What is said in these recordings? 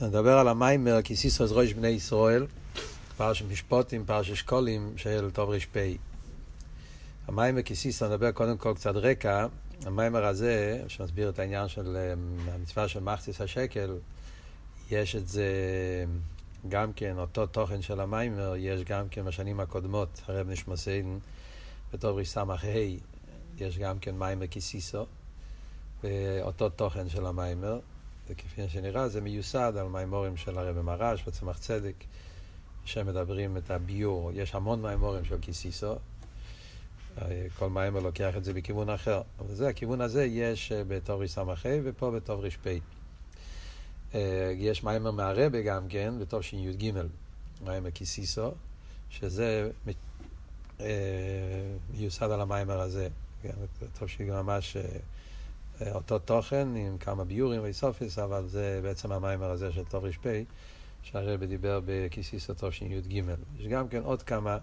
נדבר על המיימר כיסיסוס ראש בני ישראל, פרש משפוטים, פרש אשכולים של טוב ר"פ. המיימר כיסיסו, נדבר קודם כל קצת רקע. המיימר הזה, שמסביר את העניין של אה, המצווה של מחציס השקל, יש את זה גם כן, אותו תוכן של המיימר, יש גם כן בשנים הקודמות, הרב נשמוסיין, בטוב ר"ס"ה, יש גם כן מיימר כיסיסו, אותו תוכן של המיימר. וכפי שנראה זה מיוסד על מימורים של הרבי מרש וצמח צדק, שמדברים את הביור. יש המון מימורים של קיסיסו, כל מיימר לוקח את זה בכיוון אחר. אבל זה, הכיוון הזה יש אה, בתור ס"ה ופה בתור ר"פ. אה, יש מיימר מהרבה גם כן, בתור שי"ג, מיימר קיסיסו, שזה אה, מיוסד על המיימר הזה. טוב שהיא ממש אותו תוכן עם כמה ביורים ואיסופיס, אבל זה בעצם המיימר הזה של טוב ר"פ, שהרבא דיבר בכיסיסו תשי"ג. יש גם כן עוד כמה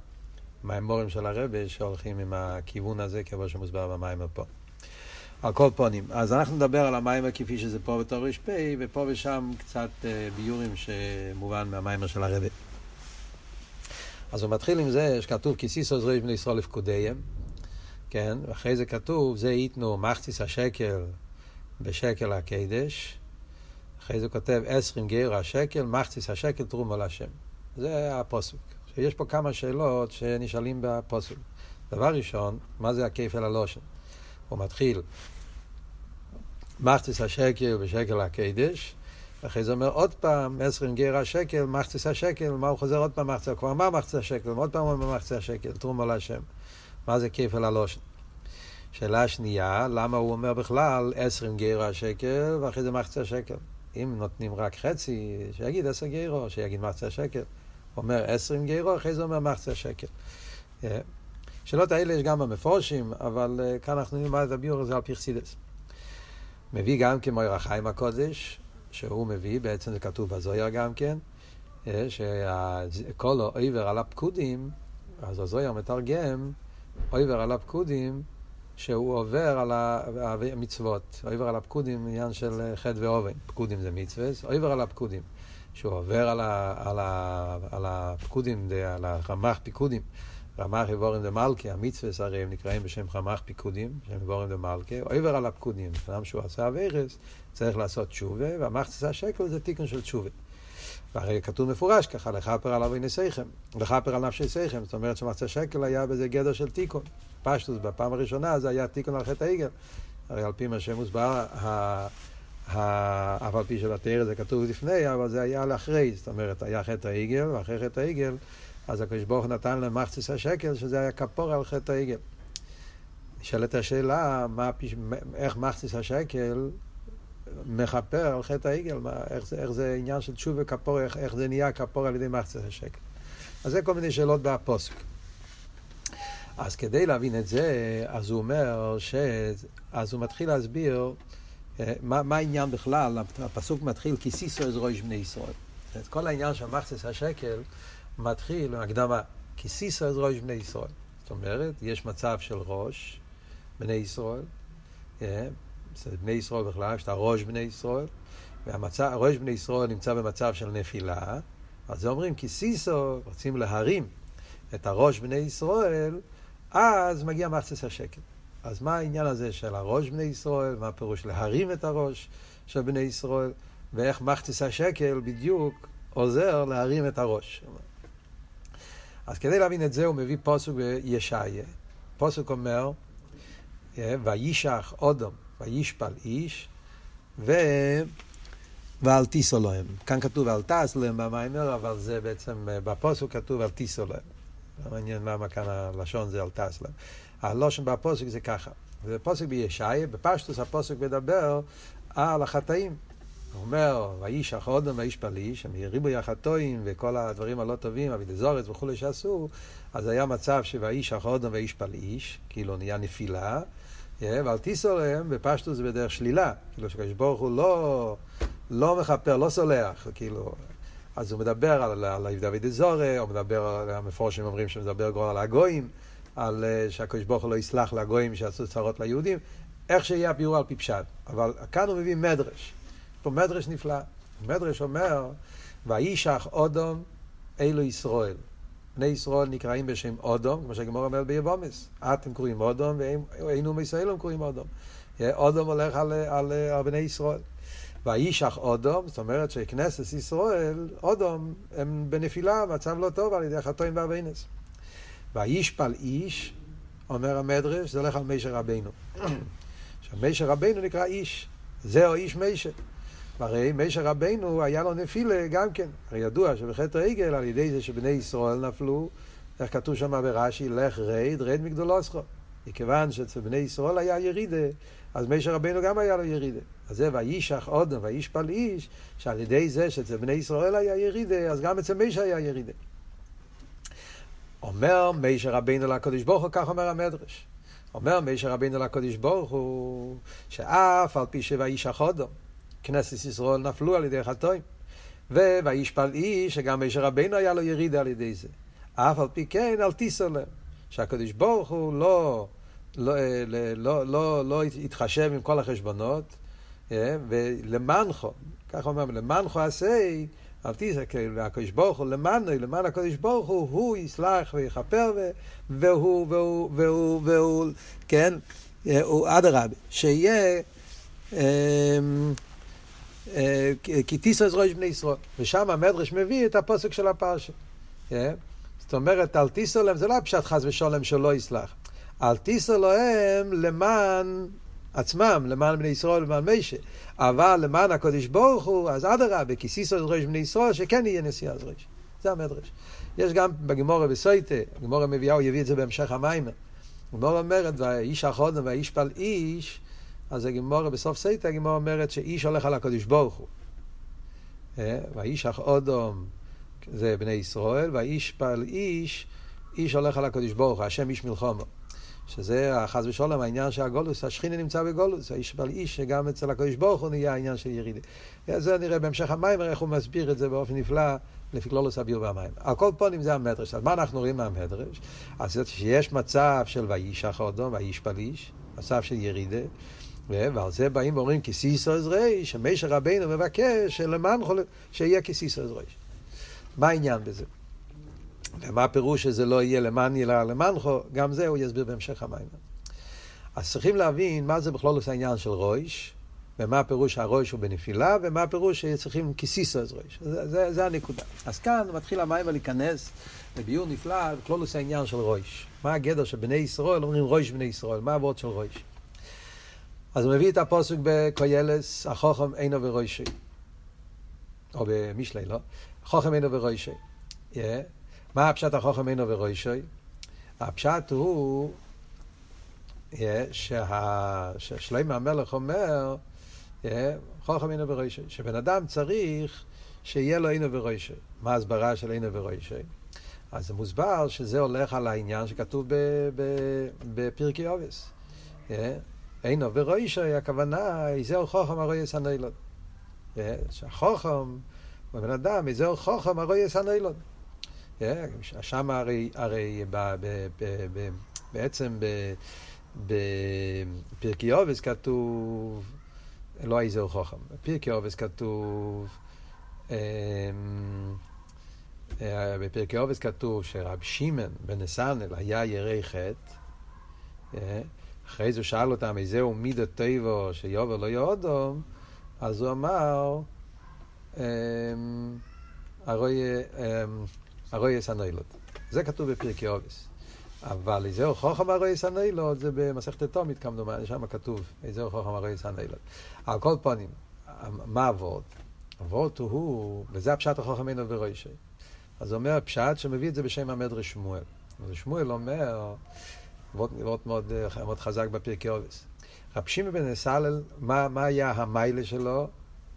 מיימורים של הרבא שהולכים עם הכיוון הזה, כמו שמוסבר במיימר פה. על כל פונים. אז אנחנו נדבר על המיימר כפי שזה פה בתור ר"פ, ופה ושם קצת אה, ביורים שמובן מהמיימר של הרבא. אז הוא מתחיל עם זה שכתוב כיסיסו זרועי בני ישראל לפקודיהם. כן, ואחרי זה כתוב, זה ייתנו מחציס השקל בשקל הקדש, אחרי זה כותב עשרים גר השקל, מחציס השקל תרומו להשם. זה הפוסק. יש פה כמה שאלות שנשאלים בפוסק. דבר ראשון, מה זה הכיפל הלושן? הוא מתחיל מחציס השקל בשקל הקדש, אחרי זה אומר עוד פעם, עשרים גר השקל, מחציס השקל, מה הוא חוזר עוד פעם מחציס, כבר אמר מחציס השקל, עוד פעם הוא אומר מחציס השקל, תרומו להשם. מה זה כפל הלושן? שאלה שנייה, למה הוא אומר בכלל עשרים גרו השקל ואחרי זה מחצה השקל? אם נותנים רק חצי, שיגיד עשר גרו, שיגיד מחצה השקל. הוא אומר עשרים גרו, אחרי זה אומר מחצה השקל. אה, שאלות האלה יש גם במפורשים, אבל אה, כאן אנחנו נלמד את הביור הזה על פרסידס. מביא גם כמו ירחיים הקודש, שהוא מביא, בעצם זה כתוב בזויר גם כן, אה, שכל העבר על הפקודים, אז הזויר מתרגם עובר על הפקודים, שהוא עובר על המצוות, עובר על הפקודים, עניין של חטא ואובן, פקודים זה מצווה, עובר על הפקודים, שהוא עובר על, ה, על, ה, על הפקודים, על הרמ"ח פיקודים, רמ"ח איבורים דמלכה, המצווה הרי הם נקראים בשם רמ"ח פיקודים, בשם איבורים דמלכה, עובר על הפקודים, אדם שהוא עשה אביירס, צריך לעשות תשובה, והמחצה השקל זה תיקון של תשובה. והרי כתוב מפורש ככה, לכפר על אבי נסיכם, לכפר על נפשי סיכם, זאת אומרת שמחצה שקל היה בזה גדר של תיקון. פשטוס בפעם הראשונה זה היה תיקון על חטא העגל. הרי על פי מה שמוסבר, אף על פי שבתרא זה כתוב לפני, אבל זה היה לאחרי, זאת אומרת, היה חטא העגל, ואחרי חטא העגל, אז הקדוש ברוך נתן להם מחצס השקל, שזה היה כפור על חטא העגל. נשאלת השאלה, מה, איך מחצס השקל מכפר על חטא העגל, מה, איך, זה, איך זה עניין של תשוב וכפור, איך, איך זה נהיה כפור על ידי מחצס השקל. אז זה כל מיני שאלות בפוסק. אז כדי להבין את זה, אז הוא אומר ש... אז הוא מתחיל להסביר אה, מה, מה העניין בכלל, הפסוק מתחיל כי סיסו אז ראש בני ישראל. את כל העניין של מחצס השקל מתחיל עם הקדמה, כי סיסו אז ראש בני ישראל. זאת אומרת, יש מצב של ראש בני ישראל, אה, בני ישראל בכלל, יש את הראש בני ישראל, והראש בני ישראל נמצא במצב של נפילה, אז אומרים כי סיסו, רוצים להרים את הראש בני ישראל, אז מגיע מחצס השקל. אז מה העניין הזה של הראש בני ישראל, מה הפירוש להרים את הראש של בני ישראל, ואיך מחצס השקל בדיוק עוזר להרים את הראש. אז כדי להבין את זה הוא מביא פוסוק בישעיה. פוסוק אומר, וישח אודום, וישפל איש, ו... ואל תיסו להם. כאן כתוב אל תעש להם במיימר, אבל זה בעצם, בפוסוק כתוב אל תיסו להם. מעניין למה כאן הלשון זה אל תסלם. הלושן בפוסק זה ככה. זה פוסק בישעיה, בפשטוס הפוסק מדבר על החטאים. הוא אומר, ואיש אחודם ואיש פליש, ריבוי החטאים וכל הדברים הלא טובים, אבידזורץ וכולי שעשו, אז היה מצב שוואיש אחודם ואיש פליש, כאילו נהיה נפילה, אה, ועל טיסורם בפשטוס זה בדרך שלילה, כאילו שקדוש ברוך הוא לא, לא מכפר, לא סולח, כאילו, אז הוא מדבר על, על דוד אזורי, הוא מדבר, המפורשים אומרים שמדבר כבר על הגויים, על uh, שהקדוש ברוך הוא לא יסלח לגויים שעשו צרות ליהודים, איך שיהיה הביאור על פי פשט. אבל כאן הוא מביא מדרש, פה מדרש נפלא. המדרש אומר, וישח אודום אלו ישראל. בני ישראל נקראים בשם אודום, כמו שהגמור אומר ביבומס. אתם קוראים אודום, ואינו מישראלים קוראים אודום. אודום הולך על, על, על בני ישראל. וישח אודום, זאת אומרת שכנסת ישראל, אודום, הם בנפילה, מצב לא טוב על ידי החטאים והבינס. וישפל איש, אומר המדרש, זה הולך על מישר רבינו. עכשיו, מישר נקרא איש, זהו איש מישר. והרי מישר רבינו היה לו נפילה גם כן. הרי ידוע שבחטא העגל, על ידי זה שבני ישראל נפלו, איך כתוב שם ברש"י, לך רד, רד מגדולוסכו. מכיוון שאצל בני ישראל היה ירידה, אז מישר רבינו גם היה לו ירידה. אז זה וישח אודם וישפל איש, שעל ידי זה שאצל בני ישראל היה ירידה, אז גם אצל מישר היה ירידה. אומר מישר רבינו לקדוש ברוך הוא, כך אומר המדרש. אומר מישר רבינו לקדוש ברוך הוא, שאף על פי שוישח אודם, כנסת ישראל נפלו על ידי חטאים. ווישפל איש, שגם מישר רבינו היה לו ירידה על ידי זה. אף על פי כן, אל תיסו להם. שהקדוש ברוך הוא לא, לא, לא, לא, לא, לא התחשב עם כל החשבונות, ולמענכו, ככה אומרים, למענכו עשה, אל תיסו, הקדוש ברוך הוא למענו, למען הקדוש ברוך הוא, הוא יסלח ויכפר, והוא, והוא, והוא, והוא, כן, הוא אדרבה, שיהיה כי תיסו ראש בני ישראל. ושם המדרש מביא את הפוסק של הפרשה. זאת אומרת, אל תיסו להם, זה לא הפשט חס ושולם שלא יסלח. אל תיסו להם למען עצמם, למען בני ישראל ולמען מישה. אבל למען הקודש ברוך הוא, אז אדרבה, כי סיסו ראש בני ישראל, שכן יהיה נשיא אז ראש. זה המדרש. יש גם בגמורה בסויטה, הגמורה מביאה, הוא יביא את זה בהמשך המים. הגמורה אומרת, והאיש האחרון והאיש פל איש, אז הגמורה בסוף סייטה, הגמורה אומרת שאיש הולך על הקודש ברוך הוא. והאיש האחרון זה בני ישראל, והאיש פל איש, איש הולך על הקודש ברוך הוא, השם איש מלחומו. שזה החס ושלום, העניין של הגולוס, השכינה נמצא בגולוס, האיש פל איש, שגם אצל הקודש ברוך הוא נהיה העניין של ירידה. זה נראה בהמשך המים, איך הוא מסביר את זה באופן נפלא, לפי כלולוס הביאו והמים. על כל פונים זה המדרש. אז מה אנחנו רואים מהמדרש? אז שיש מצב של ואיש אחרדום, ואיש פל איש, מצב של ירידה. ועל זה באים ואומרים כסיסו עזרי, שמשה רבינו מבקש שלמען חול... שיהיה כסיסו עזרי. מה העניין בזה? ומה הפירוש שזה לא יהיה למען אלא למענכו, גם זה הוא יסביר בהמשך המים. אז צריכים להבין מה זה בכלול העניין של רויש, ומה הפירוש שהרויש הוא בנפילה, ומה הפירוש שצריכים כסיסו אז רויש. זה, זה, זה הנקודה. אז כאן מתחיל המים להיכנס לביור נפלא, בכלול העניין של רויש. מה הגדר של בני ישראל, אומרים רויש בני ישראל, מה הוורד של רויש? אז הוא מביא את הפוסק בקוילס, החוכם אינו ורוישי. או במשלי, לא? חוכם אינו ורוישי. Yeah. מה הפשט החוכם אינו ורוישי? הפשט הוא yeah, שה... ששלמה המלך אומר, yeah, חוכם אינו ורוישי, שבן אדם צריך שיהיה לו אינו ורוישי. מה ההסברה של אינו ורוישי? אז זה מוסבר שזה הולך על העניין שכתוב בפרקי אובס. Yeah. אינו ורוישי, הכוונה, איזהו חוכם הרוי הנילון. שהחוכם, בבן אדם, איזהו חוכם הרוי הנילון. שם הרי, הרי ב, ב, ב, ב, בעצם בפרקי אובס כתוב, לא איזהו חוכם, בפרקי אובס כתוב, בפרקי אובס כתוב שרב שמעון בן נסנל היה ירי חטא, אחרי זה שאל אותם, איזהו מידה טבו שיובר לא יודום, אז הוא אמר, ארויס הנוילות. זה כתוב בפרקי אובס. אבל איזהו חוכם ארויס הנוילות, זה במסכת תומית כמדומני, שם כתוב, איזהו חוכם ארויס הנוילות. על כל פנים, מה הוורד? הוורד הוא, וזה הפשט החוכם אינו ורוישי. אז הוא אומר פשט שמביא את זה בשם המדרש שמואל. שמואל אומר, מאוד, מאוד, מאוד חזק בפרקי אובס. רב שמעון בן אסלל, מה, מה היה המיילה שלו?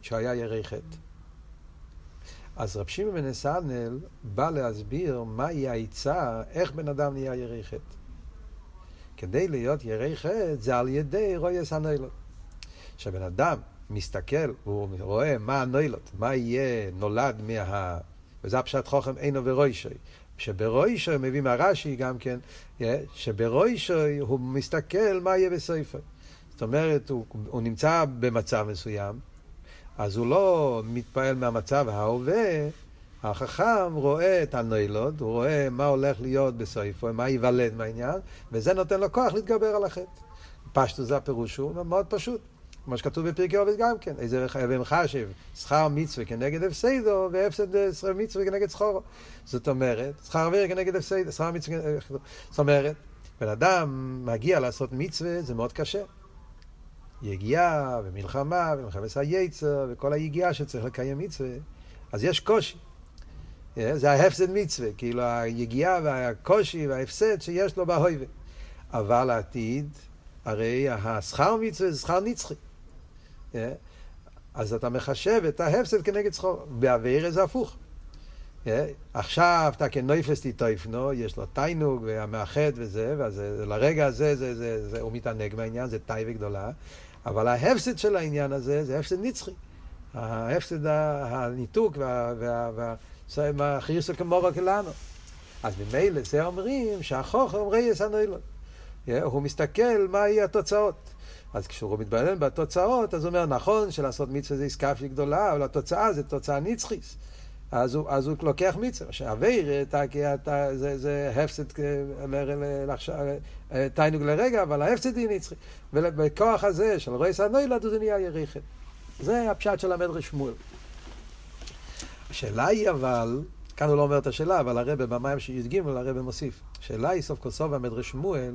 שהיה ירי חטא. אז רב שמעון בן אסלל בא להסביר מהי העצה, איך בן אדם נהיה ירי חטא. כדי להיות ירי חטא זה על ידי רויס הנוילות. כשבן אדם מסתכל, הוא רואה מה הנוילות, מה יהיה נולד מה... וזה הפשט חוכם אינו ורוישוי. שברוישו, מביא מהרש"י גם כן, שברוישו הוא מסתכל מה יהיה בסופו. זאת אומרת, הוא, הוא נמצא במצב מסוים, אז הוא לא מתפעל מהמצב ההווה, החכם רואה את הנוילוד, הוא רואה מה הולך להיות בסויפו, מה ייוולד מהעניין, וזה נותן לו כוח להתגבר על החטא. פשטו זה הפירוש הוא מאוד פשוט. כמו שכתוב בפרקי עובד גם כן, איזה חייבים חשב, שכר מצווה כנגד הפסדו, והפסד שכר מצווה כנגד שכורו. זאת אומרת, שכר אוויר כנגד הפסדו, שכר מצווה כנגד... זאת אומרת, בן אדם מגיע לעשות מצווה, זה מאוד קשה. יגיעה ומלחמה ומלחמת היצר וכל היגיעה שצריך לקיים מצווה, אז יש קושי. זה ההפסד מצווה, כאילו היגיעה והקושי וההפסד שיש לו בהויבה. אבל העתיד, הרי השכר מצווה זה שכר נצחי. אז אתה מחשב את ההפסד כנגד שכר. באוויר זה הפוך. עכשיו אתה כנויפס תיטויפנו, יש לו תיינוג והמאחד וזה, ואז לרגע הזה זה, זה, זה, הוא מתענג מהעניין, זה תאי וגדולה, אבל ההפסד של העניין הזה זה הפסד נצחי. ההפסד, הניתוק והחיריסו כמורו כלנו. אז ממילא זה אומרים שהחוכר אומרי יסנוילון. הוא מסתכל מה יהיה התוצאות. אז כשהוא מתבונן בתוצאות, אז הוא אומר, נכון שלעשות מצווה זה עסקה שהיא גדולה, אבל התוצאה זה תוצאה נצחית. אז הוא, אז הוא לוקח מצווה. שאוויר, זה, זה הפסד, תיינוג לרגע, אבל ההפסד היא נצחי. ובכוח הזה של רויס הנוילד זה נהיה יריחת. זה הפשט של המדרש שמואל. השאלה היא אבל, כאן הוא לא אומר את השאלה, אבל הרב במים שי"ג הרב מוסיף. השאלה היא סוף כל סוף במדרש שמואל,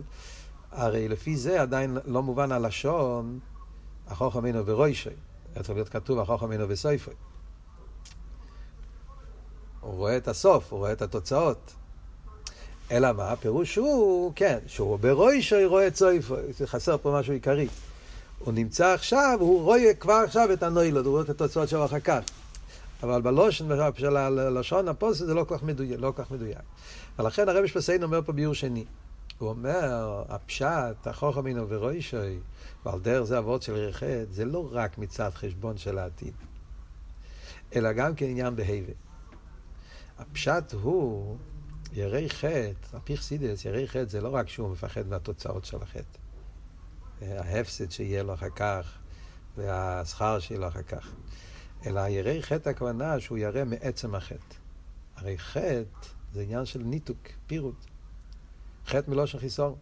הרי לפי זה עדיין לא מובן הלשון, החוך אמינו ברוישי. היה צריך להיות כתוב החוך אמינו בסויפי. הוא רואה את הסוף, הוא רואה את התוצאות. אלא מה? הפירוש הוא, כן, שהוא ברוישי רואה סויפי. חסר פה משהו עיקרי. הוא נמצא עכשיו, הוא רואה כבר עכשיו את הנוילוד, הוא רואה את התוצאות שלו אחר כך. אבל בלושן של הלשון הפוסט זה לא כל כך מדויק. לא כל כך מדויק. ולכן הרבי שפסיין אומר פה ביור שני. הוא אומר, הפשט, החוכמינו ורוישוי, ועל דרך זה אבות של רחד, זה לא רק מצד חשבון של העתיד, אלא גם כעניין כן בהווה. הפשט הוא, ירי חטא, הפיך סידס, ירי חטא זה לא רק שהוא מפחד מהתוצאות של החטא. ההפסד שיהיה לו אחר כך, והשכר שיהיה לו אחר כך. אלא ירי חטא הכוונה שהוא ירא מעצם החטא. הרי חטא זה עניין של ניתוק, פירוט. חטא מלושן חיסור.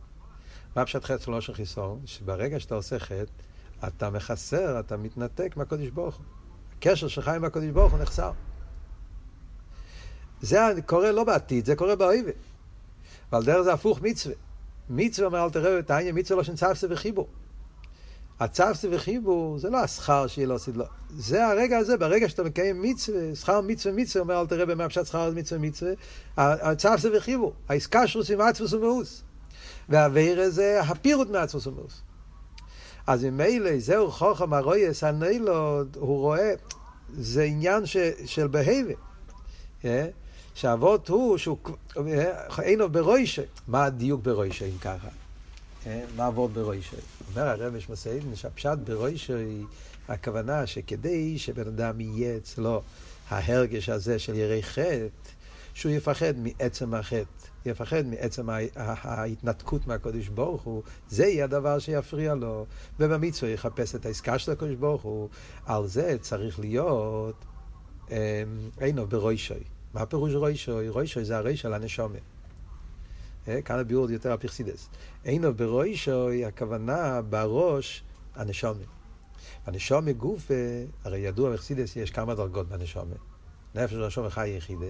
מה פשט חטא מלושן חיסור? שברגע שאתה עושה חטא, אתה מחסר, אתה מתנתק מהקודש ברוך הוא. הקשר שלך עם הקודש ברוך הוא נחסר. זה קורה לא בעתיד, זה קורה באויבה. ועל דרך זה הפוך מצווה. מצווה אומר אל תראה את העניין, מצווה לא שנצפסה וחיבור. הצפסה וחיבור זה לא השכר שיהיה לו עשית לו. זה הרגע הזה, ברגע שאתה מקיים מצווה, שכר מצווה מצווה, אומר אל תראה במה פשט שכר מצווה מצווה, הצפסה וחיבור, העסקה שלו עם עצמוס ומאוס. והאוויר זה הפירוט מעצמוס ומאוס. אז ממילא זהו חוכם הרויס הנילוד, הוא רואה, זה עניין ש, של בהבה. Yeah? שהאבות הוא שהוא אינו ברוישה. מה הדיוק ברוישה אם ככה? מה אבות ברוישה? אומר הרב משמעסיין שהפשט ברוישה היא הכוונה שכדי שבן אדם יהיה אצלו ההרגש הזה של ירי חטא, שהוא יפחד מעצם החטא, יפחד מעצם ההתנתקות מהקודש ברוך הוא, זה יהיה הדבר שיפריע לו, ובמצווה יחפש את העסקה של הקודש ברוך הוא, על זה צריך להיות אינו ברוישוי. מה פירוש רוישוי? רוישוי זה הרי של הנשומה. אה, כאן הביאור יותר הפרסידס. אינו ברוישוי, הכוונה בראש הנשומה. הנשומה גוף, הרי ידוע בחסידס יש כמה דרגות בנשומה. נפש ראשון וחי יחידה.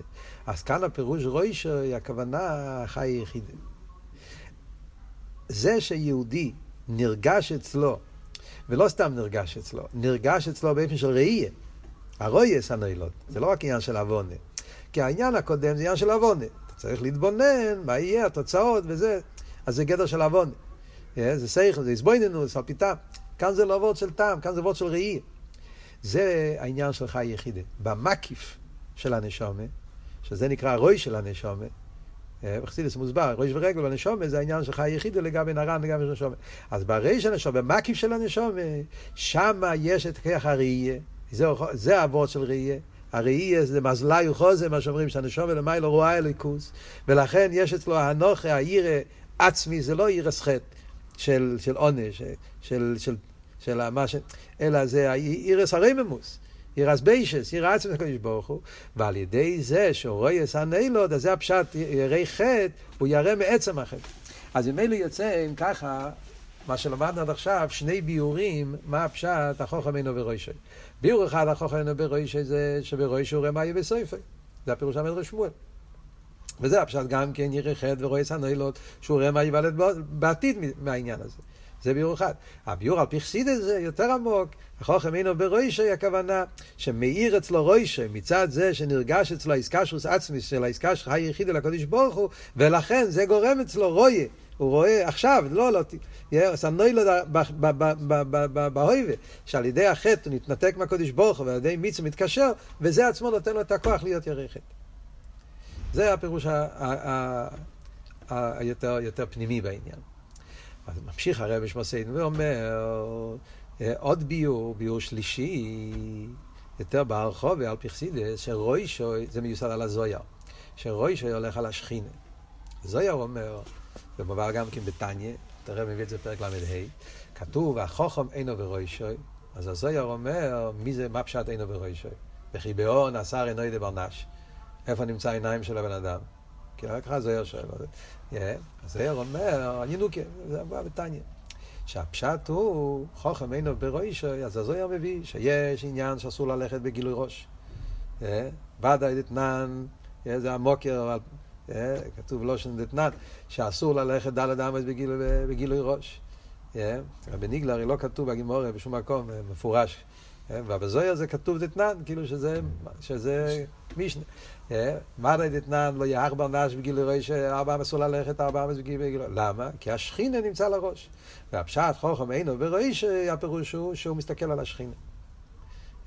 אז כאן הפירוש רוישוי, הכוונה חי יחידה. זה שיהודי נרגש אצלו, ולא סתם נרגש אצלו, נרגש אצלו באופן של ראייה. הרויס הנוילות, זה לא רק עניין של עוונה. כי העניין הקודם זה עניין של עוונה. צריך להתבונן, מה יהיה התוצאות וזה. אז זה גדר של עוונה. אה, זה סייכל, זה הסבויננו, זה סלפיתם. כאן זה לא וורד של טעם, כאן זה וורד של ראי. זה העניין של חי יחידה. במקיף של הנשומה, שזה נקרא רוי של הנשומה, אה, בחסידס מוסבר, ראש ורגל בנשומה זה העניין של חי יחידה לגבי נרן לגבי נשומה. אז ברי של הנשומה, במקיף של הנשומה, שמה יש את כיח הראייה, זה, זה הוורד של ראייה. הראי זה מזלי וחוזה, מה שאומרים שהנשום ולמי לא רואה אליקוס, ולכן יש אצלו הנוכה, העיר עצמי, זה לא עיר הסחט של, של עונש, של, של, של, של מה ש... אלא זה עירס הרממוס. עיר אסביישס, עיר עצמס הקדוש ברוך הוא, ועל ידי זה יסע נילוד, אז זה הפשט, ירא חטא, הוא ירא מעצם החטא. אז ממילא יוצא, אם ככה, מה שלמדנו עד עכשיו, שני ביורים, מה הפשט, החוכם אינו. ביור אחד, החוכם אינו ברוישי, זה שברוישי הוא רמאי בסופי. זה הפירוש המדרש שמואל. וזה הפשט גם כן ירא חטא ורואה סנוילות, שהוא רמאי ייוולד בעתיד מהעניין הזה. זה ביור אחד. הביור על פרסידס זה יותר עמוק. החוכם אינו ברוישי, הכוונה שמאיר אצלו רוישי, מצד זה שנרגש אצלו העסקשוס עצמי של העסקה שלך היחיד אל הקדוש ברוך הוא, ולכן זה גורם אצלו רויה. הוא רואה עכשיו, לא, לא, סנוי לו בהויבה, שעל ידי החטא הוא נתנתק מהקדוש ברוך הוא ועל ידי מיצו מתקשר, וזה עצמו נותן לו את הכוח להיות ירא. זה הפירוש היותר פנימי בעניין. אז ממשיך הרב שמוסיין ואומר, עוד ביור, ביור שלישי, יותר בהרחוב ועל פרסידס, שרוישוי, זה מיוסד על הזויר, שרוישוי הולך על השכינה. זויר אומר, זה מובא גם כן בתניא, תראה מביא את זה בפרק ל"ה, כתוב, החוכם אינו ורוישוי, אז הזויר אומר, מי זה, מה פשט אינו ורוישוי? וכי באור נסר אינו ידי ברנש. איפה נמצא העיניים של הבן אדם? כי רק הזויר שואל. הזויר אומר, ינוקה, זה מובא בתניא. שהפשט הוא, חוכם אינו ברוישוי, אז הזויר מביא שיש עניין שאסור ללכת בגילוי ראש. ודאי דתנן, זה המוקר כתוב לושן דתנן, שאסור ללכת דלת אמס בגילוי ראש. רבי ניגלר הרי לא כתוב בגימורה בשום מקום, מפורש. ובזויר זה כתוב דתנן, כאילו שזה, שזה מישנה. מדי דתנן לא יהיה ארבע נש בגילוי ראש, ארבע אמס אסור ללכת, ארבע אמס בגילוי ראש. למה? כי השכינה נמצא לראש. והפשט חוכם אינו וראש, הפירוש הוא שהוא מסתכל על השכינה.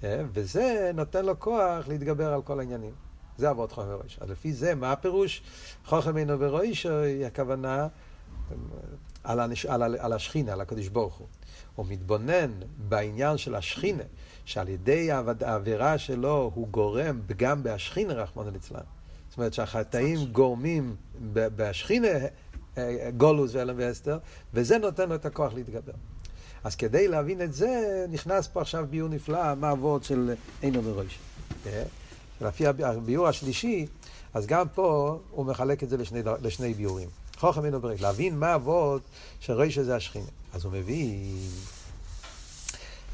וזה נותן לו כוח להתגבר על כל העניינים. זה אבות חוכם ורויש. אז לפי זה, מה הפירוש? חוכם אינו ורויש, הכוונה על, הנש... על, על, על השכינה, על הקדוש ברוך הוא. הוא מתבונן בעניין של השכינה, שעל ידי העבירה שלו הוא גורם גם בהשכינה, רחמנא ליצלן. זאת אומרת שהחטאים גורמים בהשכינה גולוס ואלם ואסתר, וזה נותן לו את הכוח להתגבר. אז כדי להבין את זה, נכנס פה עכשיו ביור נפלא, מה של אינו ורויש. לפי הביור השלישי, אז גם פה הוא מחלק את זה לשני, לשני ביורים. חוכם אינו ברק, להבין מה אבות שרואה שזה השכינה. אז הוא מבין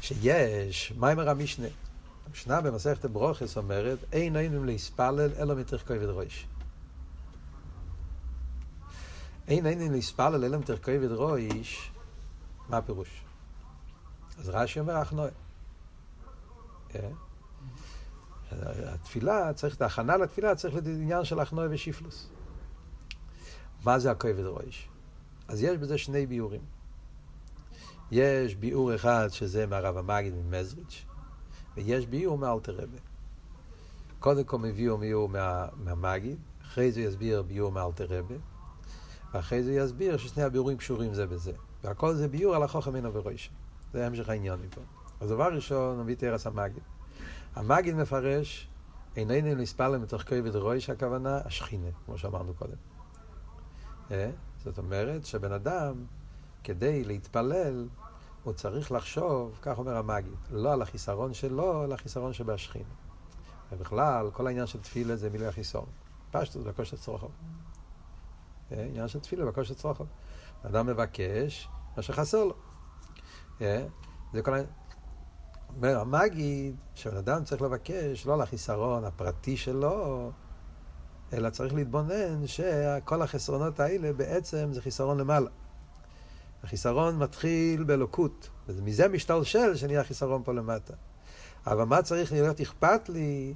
שיש מיימר המשנה. המשנה במסכת ברוכס אומרת, אין היינו להספלל אלא כובד ראש. אין היינו להספלל אלא כובד ראש, מה הפירוש? אז רש"י אומר, אך נועה. התפילה, צריך, את ההכנה לתפילה צריך להיות עניין של הכנוע ושיפלוס. מה זה הכובד ראש? אז יש בזה שני ביורים. יש ביור אחד שזה מהרב המגיד ממזריץ', ויש ביור מאלתר רבה. קודם כל מביאו ביור מה, מהמגיד, אחרי זה יסביר ביור מאלתר רבה, ואחרי זה יסביר ששני הביורים קשורים זה בזה. והכל זה ביור על החוכם אינו וראש. זה המשך העניין מפה. אז דבר ראשון, נביא תרס המגיד. המגיד מפרש, איננו נספל מתוך כבד רויש הכוונה, השכינה, כמו שאמרנו קודם. אה? זאת אומרת שבן אדם, כדי להתפלל, הוא צריך לחשוב, כך אומר המגיד, לא על החיסרון שלו, אלא החיסרון שבהשכינה. ובכלל, כל העניין של תפילה זה מילוי החיסרון. פשטות בקושת צרוכות. אה? עניין של תפילה בקושת צרוכות. אדם מבקש מה שחסר לו. אה? זה כל העניין. אומר המגיד שבן אדם צריך לבקש לא לחיסרון הפרטי שלו, אלא צריך להתבונן שכל החסרונות האלה בעצם זה חיסרון למעלה. החיסרון מתחיל באלוקות, ומזה משתלשל שנהיה חיסרון פה למטה. אבל מה צריך להיות אכפת לי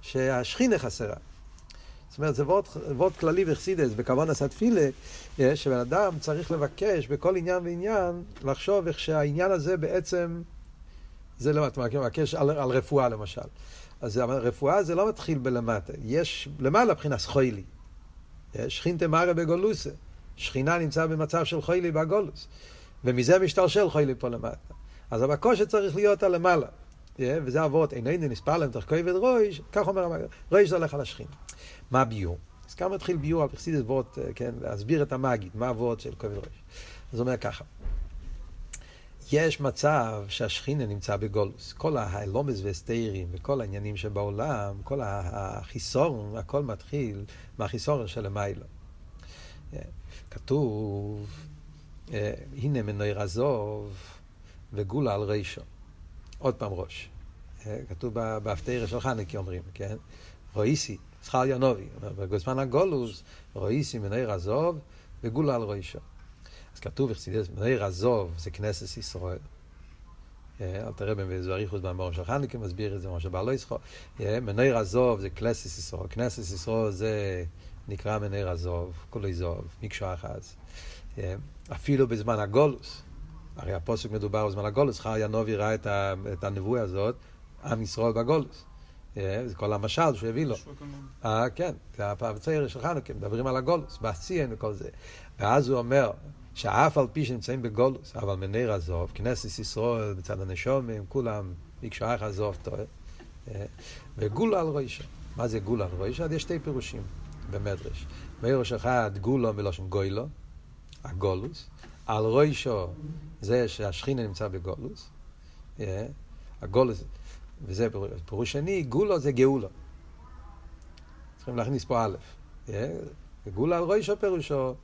שהשכינה חסרה. זאת אומרת, זה וורד כללי וחסידס, בכוון עשה תפילה, שבן אדם צריך לבקש בכל עניין ועניין, לחשוב איך שהעניין הזה בעצם זה לא, אתה מבקש על, על רפואה למשל. אז רפואה זה לא מתחיל בלמטה, יש למעלה מבחינת חוילי. שכינתה מרא בגולוסה. שכינה נמצא במצב של חוילי בגולוס. ומזה משתלשל חוילי פה למטה. אז הבקושה צריך להיות על למעלה. וזה אבות, איננו נספר להם תוך כובד רויש, כך אומר המגיד, רויש זה הולך על השכינה. מה ביור? אז כמה מתחיל ביור על פרסידס וורט, כן, להסביר את המגיד, מה אבות של כובד רויש. אז הוא אומר ככה, יש מצב שהשכינה נמצא בגולוס. כל האלומס והסתירים וכל העניינים שבעולם, כל החיסורן, הכל מתחיל מהחיסורן של המיילו. כתוב, הנה מנוער עזוב וגולה על רישו. עוד פעם ראש. כתוב בהפטרה של חנקי אומרים, כן? רואיסי, שכר ינובי. בזמן הגולוס, רואיסי מנוער עזוב וגולה על רישו. אז כתוב אכסידס, מנער עזוב זה כנסת ישראל. אל תראה בזוריכוס במאמר של חנוכה מסביר את זה, מה שבא לא יסחור. מנער עזוב זה כנסת ישראל. כנסת ישראל זה נקרא מנער עזוב, כולו יזוב, מקשו אחז. אפילו בזמן הגולוס, הרי הפוסק מדובר בזמן הגולוס, חר ינובי ראה את הנבואה הזאת, עם ישראל בגולוס. זה כל המשל שהוא הביא לו. אה, כן, זה הפעם צעיר של חנוכה, מדברים על הגולוס, בעשיין וכל זה. ואז הוא אומר, שאף על פי שנמצאים בגולוס, אבל מניר עזוב, כנסת ישראל בצד הנשומים, כולם ביקשו אך עזוב טועה. וגולה על רוישה. מה זה גולה על רוישה? יש שתי פירושים במדרש. מראש אחד, גולו מלושן גוילו, הגולוס. על רוישו זה שהשכינה נמצא בגולוס. הגולוס, וזה פירוש שני, גולו זה גאולו. צריכים להכניס פה א'. גולה על רוישו פירושו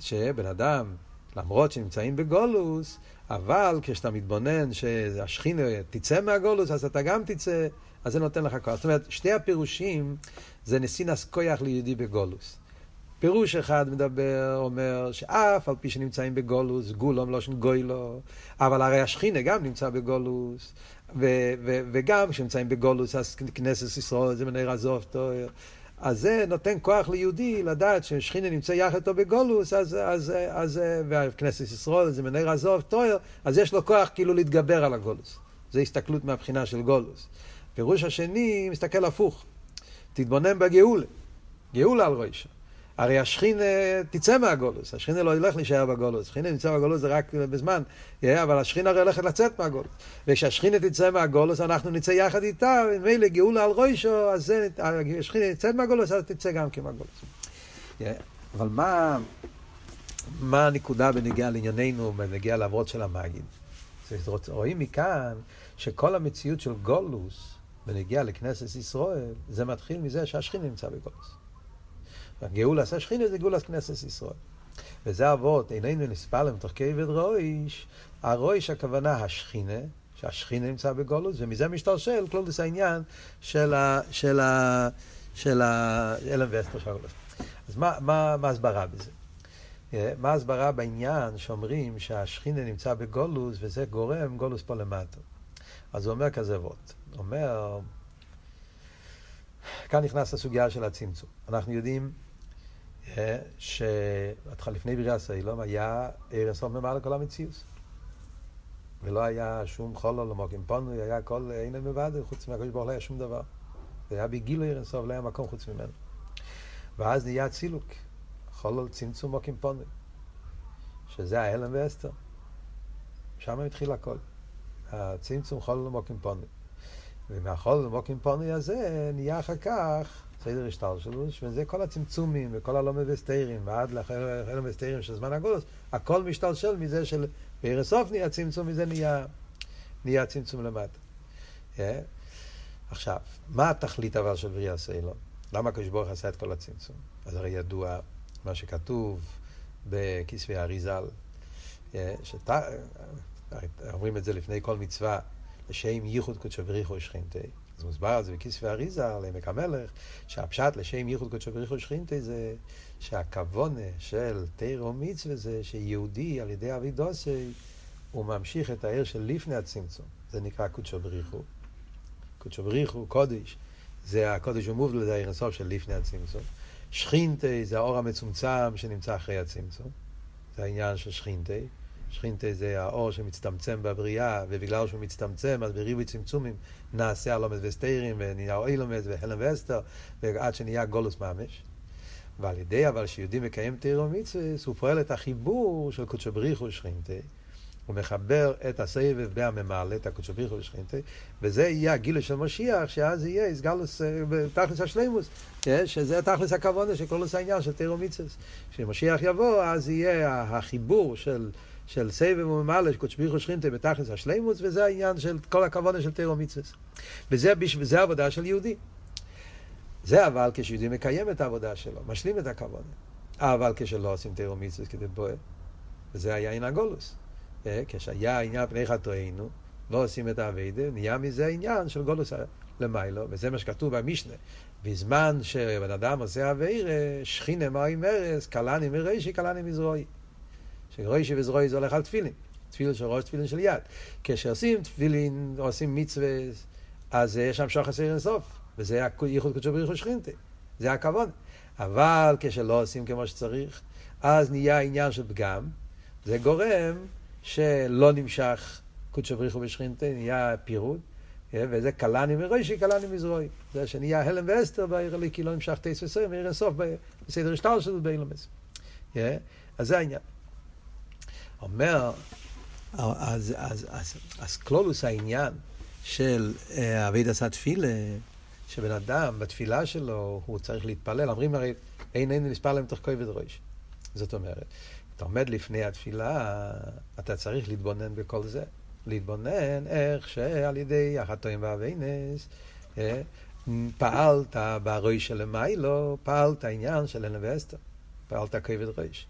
שבן אדם למרות שנמצאים בגולוס, אבל כשאתה מתבונן שהשכינה תצא מהגולוס, אז אתה גם תצא, אז זה נותן לך כוח. זאת אומרת, שתי הפירושים זה נסינס כויח ליהודי בגולוס. פירוש אחד מדבר, אומר שאף על פי שנמצאים בגולוס, גולום לא גוילו, אבל הרי השכינה גם נמצא בגולוס, ו- ו- וגם כשנמצאים בגולוס, אז כנסת ישראל זה מנהר עזוב טוב. אז זה נותן כוח ליהודי לדעת ששכינה נמצא יחד איתו בגולוס, אז, אז, אז, וכנסת ישראל זה מנהר עזוב טויר, אז יש לו כוח כאילו להתגבר על הגולוס. זה הסתכלות מהבחינה של גולוס. פירוש השני מסתכל הפוך, תתבונן בגאולה, גאולה על ראשו. הרי השכינה תצא מהגולוס, השכינה לא ילך להישאר בגולוס, השכינה נמצא בגולוס זה רק בזמן, אבל השכינה הרי הולכת לצאת מהגולוס. וכשהשכינה תצא מהגולוס, אנחנו נצא יחד איתה, ומילא גאולה על ראשו, אז זה, השכינה נצא מהגולוס, אז תצא גם כן מהגולוס. אבל מה, מה הנקודה בנגיעה לענייננו, בנגיעה לעבוד של המגיד? רואים מכאן שכל המציאות של גולוס, בנגיעה לכנסת ישראל, זה מתחיל מזה שהשכינה נמצא בגולוס. גאולס השכינה זה גאולס כנסת ישראל. וזה אבות, איננו נספלם תוך כבד רויש, הרויש הכוונה השכינה, שהשכינה נמצא בגולוס, ומזה משתלשל כלולוס העניין של ה... של ה... של האלם ואסתר של. אז מה, מה, מה הסברה בזה? מה הסברה בעניין שאומרים שהשכינה נמצא בגולוס וזה גורם גולוס פה למטה? אז הוא אומר כזה. הוא אומר, כאן נכנס לסוגיה של הצמצום. אנחנו יודעים שלפני בריאה סיילום היה ערן סוף ממעל כל המציאות. ולא היה שום חולו למוקים פונוי, היה כל אין מבד, חוץ מהקדוש ברוך לא היה שום דבר. זה היה בגילו ערן סוף, לא היה מקום חוץ ממנו. ואז נהיה צילוק, חולו צמצום מוקים פונוי, שזה ההלם ואסתר. שם התחיל הכל. הצמצום חולו למוקים פונוי. ומהחולו למוקים פונוי הזה נהיה אחר כך סדר השתלשלוש, וזה כל הצמצומים וכל הלומד וסתירים, ועד לחלום וסתירים של זמן הגולוס, הכל משתלשל מזה של בערב סוף נהיה צמצום, מזה נהיה, נהיה צמצום למטה. Yeah. עכשיו, מה התכלית אבל של בריאה סיילון? למה הקדוש ברוך עשה את כל הצמצום? אז הרי ידוע מה שכתוב בכספי האריזל, yeah, שת... אומרים את זה לפני כל מצווה, לשם ייחוד קודשו בריחו שכינתי. אז מוסבר על זה בכיספי אריזה, על עמק המלך, שהפשט לשם ייחוד קודשו בריחו שכינתי זה שהכוונה של תירו מצווה זה שיהודי על ידי אבידוסי הוא ממשיך את העיר של לפני הצמצום. זה נקרא קודשו בריחו. קודשו בריחו, קודש, זה הקודש ומובדל, זה העיר הסוף של לפני הצמצום. שכינתי זה האור המצומצם שנמצא אחרי הצמצום. זה העניין של שכינתי. שכינתה זה האור שמצטמצם בבריאה, ובגלל שהוא מצטמצם, אז בריבוי צמצומים נעשה הלומד וסתירים, ונהיה אילומד והלם ואסתר, ועד שנהיה גולוס ממש. ועל ידי אבל שיהודי מקיים תירו מצווה, הוא פועל את החיבור של קודשו בריחו ושכינתה. הוא מחבר את הסבב בהממלא, את הקודשו בריחו ושכינתה, וזה יהיה הגילוי של משיח, שאז יהיה איסגלוס תכלס השלימוס, שזה תכלס הכוונה של כל העניין של תירו מצווה. כשמשיח יבוא, אז יהיה החיבור של... של סבב וממלא, שקודש בריחו שכינתה בתכלס השלימוס, וזה העניין של כל הכוונה של תירו מצווה. וזה, וזה העבודה של יהודי. זה אבל כשיהודי מקיים את העבודה שלו, משלים את הכוונה. אבל כשלא עושים תירו מצווה כדי בוער, וזה היה עניין הגולוס. אה, כשהיה עניין פני חטואינו, לא עושים את האביידה, נהיה מזה עניין של גולוס למיילו, וזה מה שכתוב במשנה. בזמן שבן אדם עושה אביירה, שכינה מים ארז, קלני מרישי, קלני מזרועי. שרישי וזרועי זה הולך על תפילין. תפילין של ראש, תפילין של יד. כשעושים תפילין, עושים מצווה, אז יש שם שוחס עיר אינסוף, וזה ייחוד קודשו בריחו שכינתה. זה הכבוד. אבל כשלא עושים כמו שצריך, אז נהיה עניין של פגם, זה גורם שלא נמשך קודשו בריחו בשכינתה, נהיה פירוד, וזה קלני מראשי, קלני מזרועי. זה שנהיה הלם ואסתר בעיר הליקי, לא נמשך טייס וסוים, ועיר אינסוף בסדר השטר שלו באילומס. אז זה העניין. אומר, אז, אז, אז, אז קלולוס העניין של אבי דסת תפילה, שבן אדם בתפילה שלו הוא צריך להתפלל, אומרים הרי אין אין נספר להם תוך כובד ראש. זאת אומרת, אתה עומד לפני התפילה, אתה צריך להתבונן בכל זה. להתבונן איך שעל ידי החטאים והאבינס אה, פעלת ברוי של למיילו, פעלת עניין של אלן ואסתר, פעלת כבד ראש.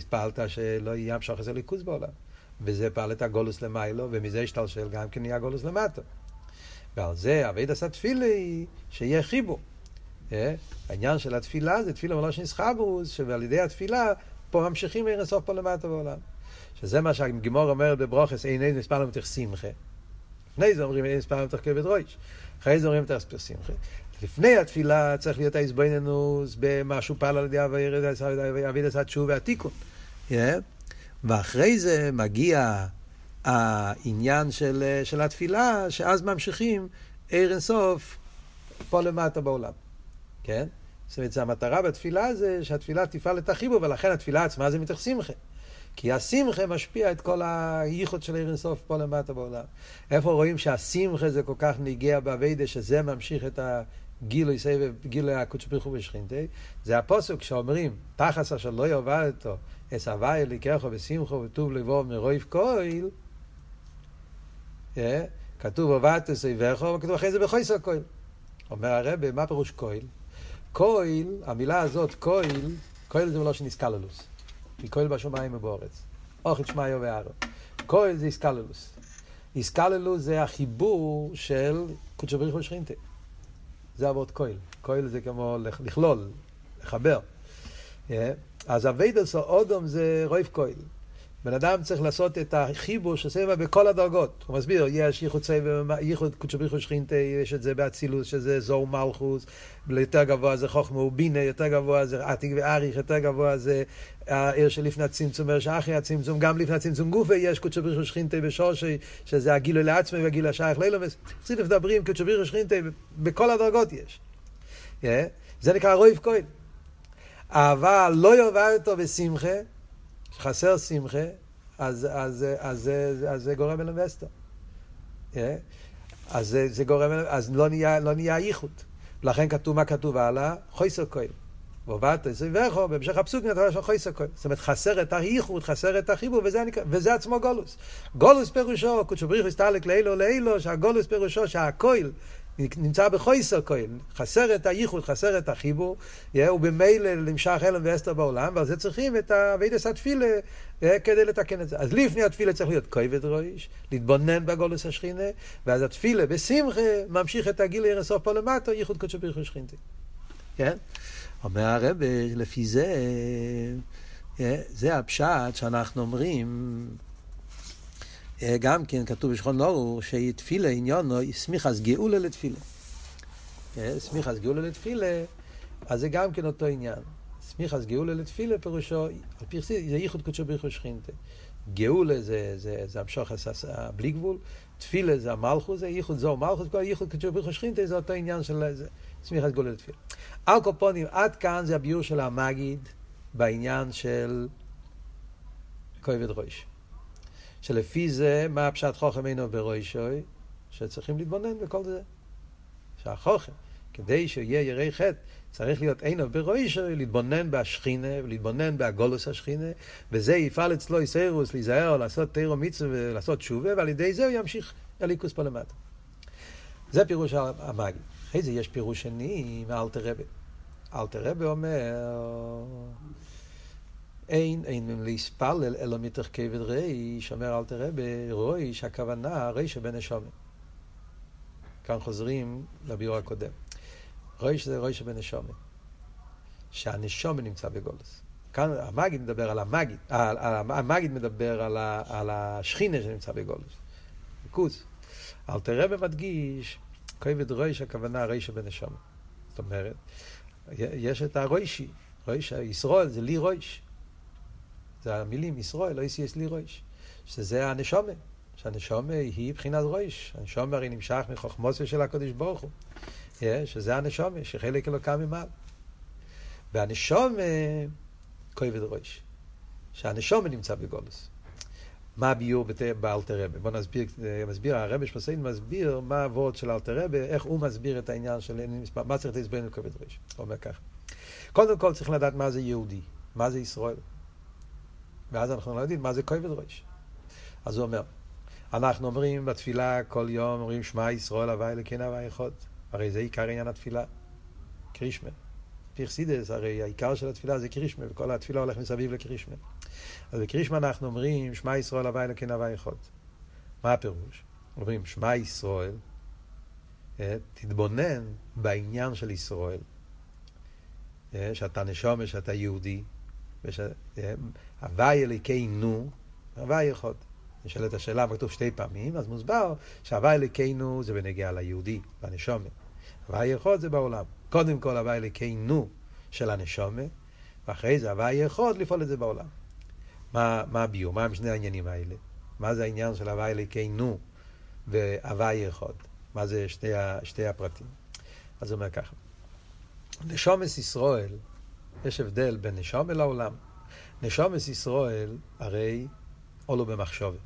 פעלת שלא יהיה המשוך איזה ליכוז בעולם. וזה פעל את הגולוס למיילו, ומזה השתלשל גם כן נהיה גולוס למטה. ועל זה אבי דסה תפילה היא שיהיה חיבור. אה? העניין של התפילה זה תפילה מלושן יסחברוס, שעל ידי התפילה פה ממשיכים ערן סוף פה למטה בעולם. שזה מה שהגימור אומרת בברוכס, אין אין מספר למתך שמחה. לפני זה אומרים אין מספר למתך כבד רויש. אחרי זה אומרים מתך שמחה. לפני התפילה צריך להיות ההזבנינוס במשהו פעל על ידי אבידס התשוב והתיקון. ואחרי זה מגיע העניין של, של התפילה, שאז ממשיכים ער אינסוף פה למטה בעולם. כן? זאת אומרת, המטרה בתפילה זה שהתפילה תפעל את החיבור, ולכן התפילה עצמה זה מתוך שמחה. כי השמחה משפיע את כל הייחוד של עיר אינסוף פה למטה בעולם. איפה רואים שהשמחה זה כל כך ניגע באביידה, שזה ממשיך את הגילוי סבב, גילוי הקודש ברוך הוא בשכינתי? זה הפוסק שאומרים, תחס אשר לא יאבד אותו, אס הווי אליקחו ושמחו וטוב לבוא מרויב כהל, כתוב עבדת סביבך, וכתוב אחרי זה בחויסר כהל. אומר הרב, מה פירוש כהל? כהל, המילה הזאת, כהל, כהל זה מלושן איסקללוס. כי כהל בשמיים ובאורץ. אוכת שמעיו וארו. כהל זה איסקללוס. איסקללוס זה החיבור של קודשו בריחו שכינתה. זה אבות כהל. כהל זה כמו לכלול, לחבר. אז אביידוס או אודום זה רויף כהל. בן אדם צריך לעשות את החיבור של סבב בכל הדרגות. הוא מסביר, יש ייחוד סבב, ייחוד קודשו בריחו שכינתה, יש את זה באצילוס, שזה זור מלכוס, יותר גבוה זה חוכמה ובינה, יותר גבוה זה עתיק ואריך, יותר גבוה זה העיר שלפני הצמצום, העיר שאחרי הצמצום, גם לפני הצמצום גופה יש קודשו בריחו שכינתה בשורשי, שזה הגילוי לעצמי והגיל השייך לילומס. צריך מדברים, קודשו בריחו שכינתה, בכל הדרגות יש. זה נקרא רויף כהן. אבל לא יאבד אותו בשמחה, חסר שמחה, אז, אז, אז, אז, אז זה גורם אלם ואסתר. אז זה, זה גורם, אז לא נהיה, לא נהיה ייחוד. לכן כתוב, מה כתוב הלאה? חויסר כהן. ועובדת סביבך, בהמשך הפסוק נתן שם חויסר כהן. זאת אומרת, חסר את הייחוד, חסר את החיבור, וזה, וזה עצמו גולוס. גולוס פירושו, קודשו בריחו הסתלק לאילו לאילו, שהגולוס פירושו שהכהל נמצא בחויסר כהן, חסר את הייחוד, חסר את החיבור, ובמילא נמשך הלם ואסתר בעולם, ועל זה צריכים את אבידס התפילה כדי לתקן את זה. אז לפני התפילה צריך להיות כובד ראש, להתבונן בגולוס השכינה, ואז התפילה בשמחה ממשיך את הגיל ירסוף פה למטה, ייחוד קודשו בריחו שכינתי. כן? אומר הרב, לפי זה, זה הפשט שאנחנו אומרים, גם כן כתוב בשכון נורו, שתפילה עניונו, סמיכס גאולה לתפילה. סמיכס גאולה לתפילה, אז זה גם כן אותו עניין. סמיכס גאולה לתפילה פירושו, על פי חסיד, זה ייחוד קודשו בריחו שכינתה. גאולה זה, זה, זה המשוך בלי גבול, תפילה זה המלכוס, זה ייחוד זו מלכוס, כל הייחוד קודשו בריחו שכינתה זה אותו עניין של סמיכס גאולה לתפילה. על קופונים, עד כאן זה הביור של המגיד בעניין של כובד ראש. שלפי זה, מה הפשט חוכם אינו ברוישוי? שצריכים להתבונן בכל זה. שהחוכם, כדי שיהיה ירי חטא, צריך להיות עינו ברוישו, להתבונן בהשכינה, ולהתבונן בהגולוס השכינה, וזה יפעל אצלו איסרוס, להיזהר, לעשות תירו מצווה ולעשות תשובה, ועל ידי זה הוא ימשיך אליקוס פה למטה. זה פירוש המאגי. אחרי זה יש פירוש שני מאלתר רבי. אלתר רבי אומר, אין, אין להספלל אלא מתוך כבד ריש, אומר אלתר רבי, רויש, הכוונה ריש שבנשומת. כאן חוזרים לביאור הקודם. רויש זה רויש שבנשומת. שהנשומת נמצא בגולוס. כאן המגיד מדבר על המגיד, המגיד מדבר על, ה, על השכינה שנמצא בגולוס. כוס. אלתר רבי מדגיש, כבד רויש הכוונה ריש שבנשומת. זאת אומרת, יש את הרוישי, רויש, ישראל זה לי רויש. זה המילים ישראל, לא יש לי רויש. שזה הנשומה, שהנשומה היא מבחינת רויש. הנשומה הרי נמשך מחוכמוסו של הקודש ברוך הוא. שזה הנשומה, שחלק אלוקם ממעל. והנשומה כואבת רויש. שהנשומה נמצא בגולוס. מה הביור באלתר רבה? בוא נסביר, מסביר, הרבי שפסיין מסביר מה הוורד של אלתר רבה, איך הוא מסביר את העניין של מה צריך להסביר עם כובד ראש. הוא אומר ככה. קודם כל צריך לדעת מה זה יהודי, מה זה ישראל. ואז אנחנו לא יודעים מה זה כובד ראש. אז הוא אומר, אנחנו אומרים בתפילה כל יום, אומרים שמע ישראל הווי אלוקינו הווי אחד. הרי זה עיקר עניין התפילה, קרישמה. פירסידס, הרי העיקר של התפילה זה קרישמה, וכל התפילה הולך מסביב לקרישמה. אז בקרישמה אנחנו אומרים, שמע ישראל הווי אלוקינו הווי אחד. מה הפירוש? אומרים, שמע ישראל, אה, תתבונן בעניין של ישראל, אה, שאתה נשומר, שאתה יהודי, אה, הווי אלוקינו, הווי אחד. נשאלת השאלה, כתוב שתי פעמים, אז מוסבר שהווי אלוקינו זה בנגיעה ליהודי, לנשומה. הווי אחד זה בעולם. קודם כל הווי אלוקינו של הנשומה, ואחרי זה הווי יכול לפעול את זה בעולם. מה, מה הביור? מה הם שני העניינים האלה? מה זה העניין של הווי אלוקינו והווי אחד? מה זה שתי, שתי הפרטים? אז הוא אומר ככה, נשומס ישראל, יש הבדל בין נשומה לעולם. נשומס ישראל הרי עולו במחשובת.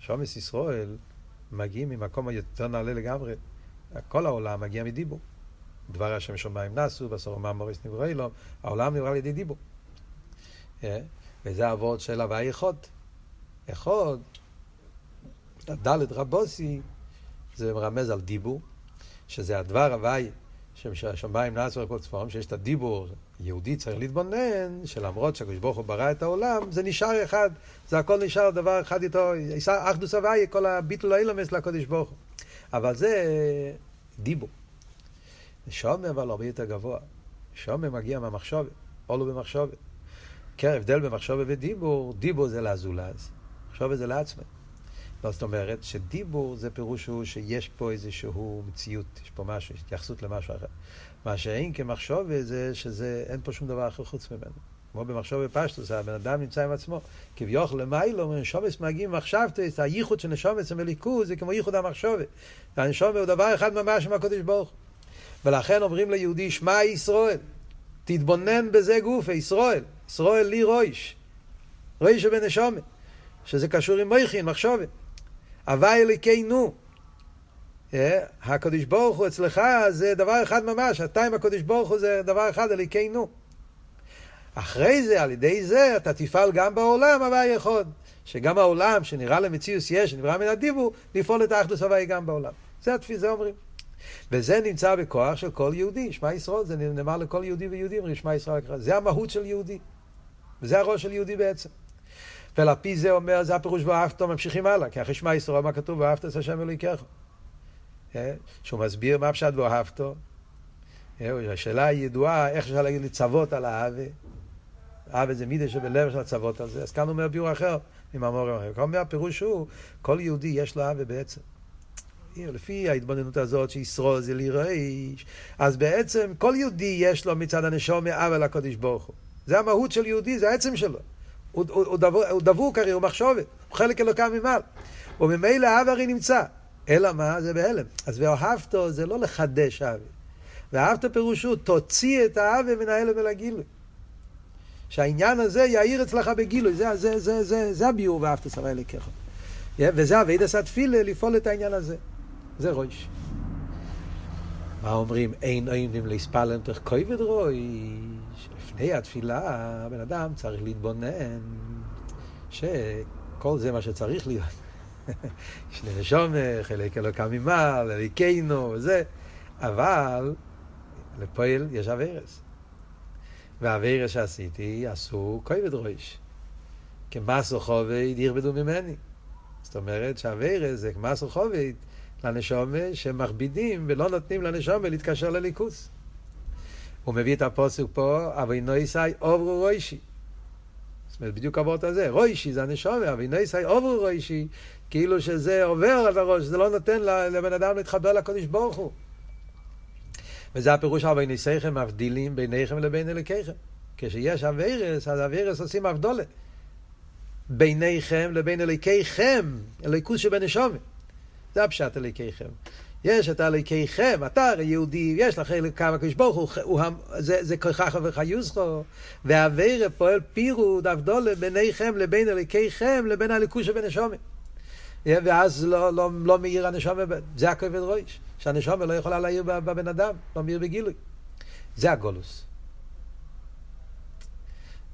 נשומס ישראל מגיעים ממקום היותר נעלה לגמרי. כל העולם מגיע מדיבור. דבר השם שמיים נסו, בסור אמר מוריס נברא לו, העולם נברא על ידי דיבור. אה? וזה אבות של הוואי אחד. אחד, דלת רבוסי, זה מרמז על דיבור, שזה הדבר הוואי, שהשמיים נסו על צפון, שיש את הדיבור, יהודי צריך להתבונן, שלמרות שהקדוש ברוך הוא ברא את העולם, זה נשאר אחד, זה הכל נשאר דבר אחד איתו, אחדוס הוואי, כל הביטול האילומס לקדוש ברוך הוא. אבל זה דיבור. שומר אבל הרבה יותר גבוה. שומר מגיע מהמחשובת, עולו במחשובת. כן, הבדל במחשובת ודיבור, דיבור זה לזולז, מחשובת זה לעצמם. לא, זאת אומרת שדיבור זה פירוש הוא שיש פה איזשהו מציאות, יש פה משהו, יש התייחסות למשהו אחר. מה שאין כמחשובת זה שזה, אין פה שום דבר אחר חוץ ממנו. כמו במחשוב בפשטוס, הבן אדם נמצא עם עצמו. כביכול למיילו, נשומס מגיעים מחשבתס, הייחוד של נשומס עם הליכוז זה כמו ייחוד המחשובת. והנשומס הוא דבר אחד ממש עם הקודש ברוך ולכן אומרים ליהודי, שמע ישראל, תתבונן בזה גוף, ישראל, ישראל לי רויש, רויש שבנשומת, שזה קשור עם מויכין, מחשובת. הווי אלוקינו, אה, הקדוש ברוך הוא אצלך זה דבר אחד ממש, אתה עם הקדוש ברוך הוא זה דבר אחד, אלוקינו. אחרי זה, על ידי זה, אתה תפעל גם בעולם הווי יכול. שגם העולם שנראה למציאוס יש, שנברא מן הדיבור, לפעול את האחדוס הווי גם בעולם. זה התפיסה, זה אומרים. וזה נמצא בכוח של כל יהודי. שמע ישראל, זה נאמר לכל יהודי ויהודי, שמע ישראל. זה המהות של יהודי. וזה הראש של יהודי בעצם. ועל פי זה אומר, זה הפירוש ואהבתו, ממשיכים הלאה. כי אחרי שמע ישראל, מה כתוב? ואהבת את השם אלוהיכך. אה? שהוא מסביר מה פשט ואהבתו. אה, השאלה הידועה, איך אפשר להגיד לצוות על האהבה. אהבה זה מידה שבלב של הצוות על זה. אז כאן הוא אומר ביור אחר, ממאמורים אחר. כאן אומר הפירוש הוא, כל יהודי יש לו אהבה בעצם. לפי ההתבוננות הזאת שישרוד זה ליראיש, אז בעצם כל יהודי יש לו מצד הנשום מאבא לקודש ברוך הוא. זה המהות של יהודי, זה העצם שלו. הוא, הוא, הוא, הוא דבוק הרי, הוא מחשובת, הוא חלק אלוקם ממעל. וממילא האב הרי נמצא. אלא מה? זה בהלם. אז ואהבתו זה לא לחדש אהבה. ואהבת פירושו, תוציא את האהבה מן ההלם אל הגילוי. שהעניין הזה יאיר אצלך בגילוי, זה, זה, זה, זה, זה הביאור ואהבת שרה אלוקיך. וזה אבידס התפילה לפעול את העניין הזה. זה רויש. מה אומרים? אין עומדים להספלם תוך כובד ראש. לפני התפילה, הבן אדם צריך להתבונן שכל זה מה שצריך להיות. שני נשום, חלק אלוקם ממעל, אליקנו וזה, אבל לפועל יש אביירס. והאביירס שעשיתי עשו כובד ראש. כמסו חובד ירבדו ממני. זאת אומרת שהאביירס זה כמסו חובד לנשומה שמכבידים ולא נותנים לנשומה להתקשר לליכוס. הוא מביא את הפוסק פה, אבי נויסאי עוברו רוישי. זאת אומרת, בדיוק עברת הזה, רוישי זה הנשומה, אבי נויסאי עוברו רוישי, כאילו שזה עובר על הראש, זה לא נותן לבן אדם להתחבר לקודש ברוך הוא. וזה הפירוש אבי ניסיכם מבדילים ביניכם לבין אלוקיכם. כשיש אביירס, אז אביירס עושים הבדולה. ביניכם לבין אלוקיכם, אלוקוס שבנשומה. זה הפשט אלוקיכם. יש את אלוקיכם, אתה הרי יהודי, יש לך כמה קדוש ברוך הוא, זה, זה כוכך וחיוסכו, והאווירה פועל פירוד, הבדולה ביניכם לבין אלוקיכם לבין הליכוז שבנשומה. ואז לא, לא, לא מאיר הנשומה, זה הכובד ראש, שהנשומה לא יכולה להעיר בבן אדם, לא מאיר בגילוי. זה הגולוס.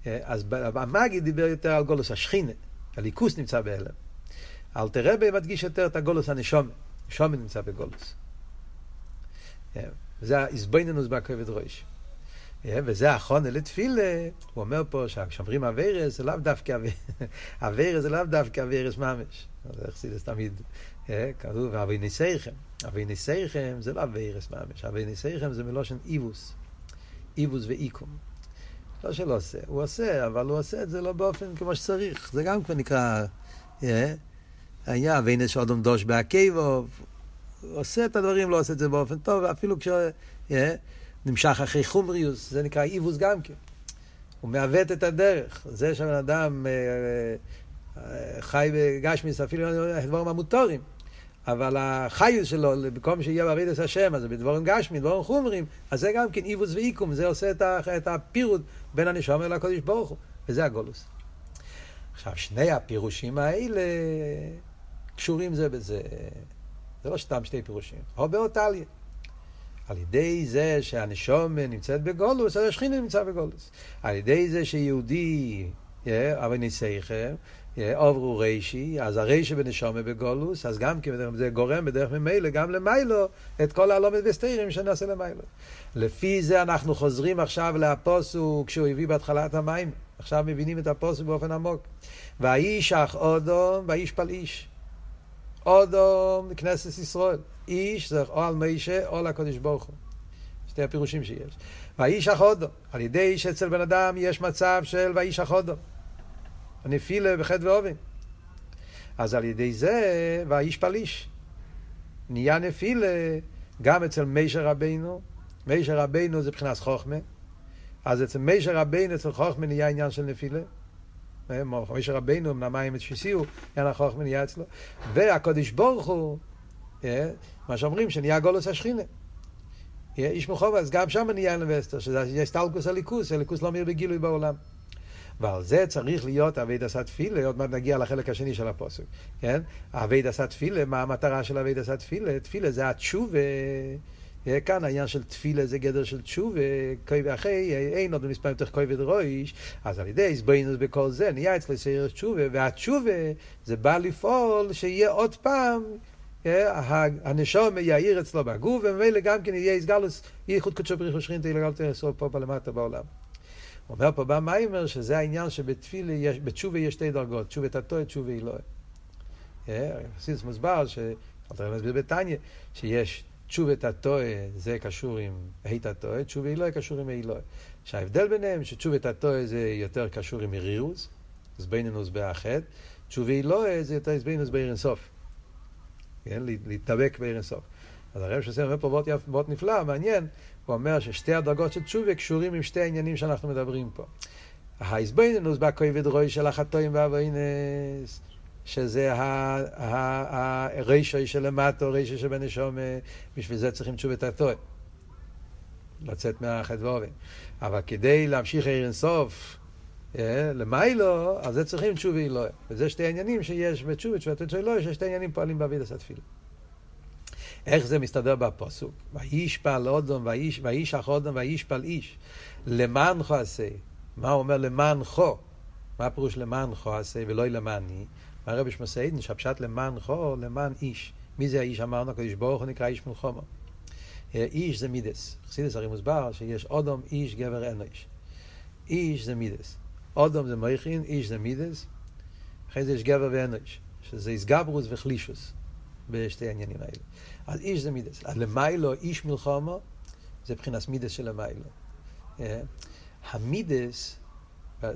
אז המאגי דיבר יותר על גולוס השכינה, הליכוס נמצא בהלם. אלתר רבי מדגיש יותר את הגולוס הנשומה. נשומה נמצא בגולוס. וזה האיזבנינוס בכבד ראש. וזה החונה לתפילה, הוא אומר פה כשאומרים אביירס, זה לאו דווקא אביירס, זה לאו דווקא אביירס ממש. זה חסידס תמיד כתוב, אבי ניסייכם. אבי ניסייכם זה לא אביירס ממש, אבי ניסייכם זה מלושן איבוס. איבוס ואיקום. לא שלא עושה, הוא עושה, אבל הוא עושה את זה לא באופן כמו שצריך. זה גם כבר נקרא... היה ואינס שאודום דוש בעקיבו, הוא עושה את הדברים, לא עושה את זה באופן טוב, אפילו כשנמשך אחרי חומריוס, זה נקרא איבוס גם כן. הוא מעוות את הדרך. זה שבן אדם אה, אה, חי בגשמיס, אפילו דברים המוטורים. אבל החיוס שלו, במקום שיהיה בעבידת השם, אז זה בדבורים גשמי, דבורים חומרים, אז זה גם כן איבוס ואיקום, זה עושה את הפירוד בין הנשום אל הקודש ברוך הוא, וזה הגולוס. עכשיו, שני הפירושים האלה קשורים זה בזה. זה לא סתם שתי פירושים. או באותליה. על ידי זה שהנשום נמצאת בגולוס, אז השכינה נמצא בגולוס. על ידי זה שיהודי, אבל ניסייכם, עוברו רישי, אז הרישי בנשומה בגולוס, אז גם כן זה גורם בדרך ממילא גם למיילו את כל הלומד וסתירים שנעשה למיילו. לפי זה אנחנו חוזרים עכשיו לפוסוק כשהוא הביא בהתחלת המים. עכשיו מבינים את הפוסק באופן עמוק. והאיש אח אודום והאיש פל איש. אודום כנסת ישראל. איש זה או על מישה או על הקודש ברוך הוא. שתי הפירושים שיש. והאיש אח אודום. על ידי שאצל בן אדם יש מצב של והאיש אח אודום. הנפילה בחטא ואובן. אז על ידי זה, והאיש פליש. נהיה נפילה גם אצל מישר רבינו. מישר רבינו זה מבחינת חוכמה. אז אצל מישר רבינו, אצל חוכמה נהיה עניין של נפילה. מישר רבינו, מן המים את שיסיהו, עניין החוכמה נהיה אצלו. והקודש ברוך הוא, מה שאומרים, שנהיה גולוס השכינה. איש מחובה, אז גם שם נהיה אינבסטר, שזה סטלקוס הליכוס, הליכוס לא מאיר בגילוי בעולם. ועל זה צריך להיות אבי דסת תפילה, עוד מעט נגיע לחלק השני של הפוסק, כן? אבי דסת תפילה, מה המטרה של אבי דסת תפילה? תפילה זה התשובה, כאן העניין של תפילה זה גדר של תשובה, אחרי אין עוד מספר יותר כובד ראש, אז על ידי הסבינוס בכל זה, נהיה אצלו סיירת תשובה, והתשובה זה בא לפעול שיהיה עוד פעם הנשום יאיר אצלו בגוף, וממילא גם כן יהיה איסגלוס, ייחוד קודשו בריחו שכינתא לגלתו יסוד פה למטה בעולם. אומר פה במיימר שזה העניין שבתפילה, יש, בתשובה יש שתי דרגות, תשובה תתו, תשובה אלוהי. חסידס מוסבר, שאתה מסביר בתניא, שיש תשובה תתו, זה קשור עם ה' תתו, תשובה אלוהי קשור עם אלוהי. שההבדל ביניהם, שתשובה תתו זה יותר קשור עם מרירוס, זבנינוס באחד, תשובה אלוהי זה יותר זבנינוס בעיר אינסוף. כן, להתדבק בעיר אינסוף. אז הרב שעושה אומר פה מאוד נפלא, מעניין, הוא אומר ששתי הדרגות של תשובה קשורים עם שתי העניינים שאנחנו מדברים פה. ההסביננוס בכובד רוי של החטואים והאבוינס, שזה הרישוי שלמטו, רישוי שבנשום, בשביל זה צריכים תשובת התואר. לצאת ואובן. אבל כדי להמשיך עיר אינסוף, למיילו, אז זה צריכים תשובה אלוהי. וזה שתי העניינים שיש בתשובה, תשובה אלוהי, ששתי עניינים פועלים בעביד עשה תפילה. איך זה מסתדר בפוסוק? וישפל אודום, וישח אודום, וישפל איש. למענך עשה. מה הוא אומר למענך? מה הפירוש למענך עשה ולא למעני? מה הרבי שמסעידן, שהפשט למענך, למען איש. מי זה האיש אמרנו? הקדוש ברוך הוא נקרא איש מלחומו. אה, איש זה מידס. חסידס הרי מוסבר שיש אודום, איש, גבר, אנוש. איש זה מידס. אודום זה מויכין, איש זה מידס. אחרי זה יש גבר ואנוש, שזה איסגברוס וחלישוס בשתי העניינים האלה. אז איש זה מידס. אז למיילו, איש מלחומו, זה מבחינת מידס של למיילו. אה, המידס,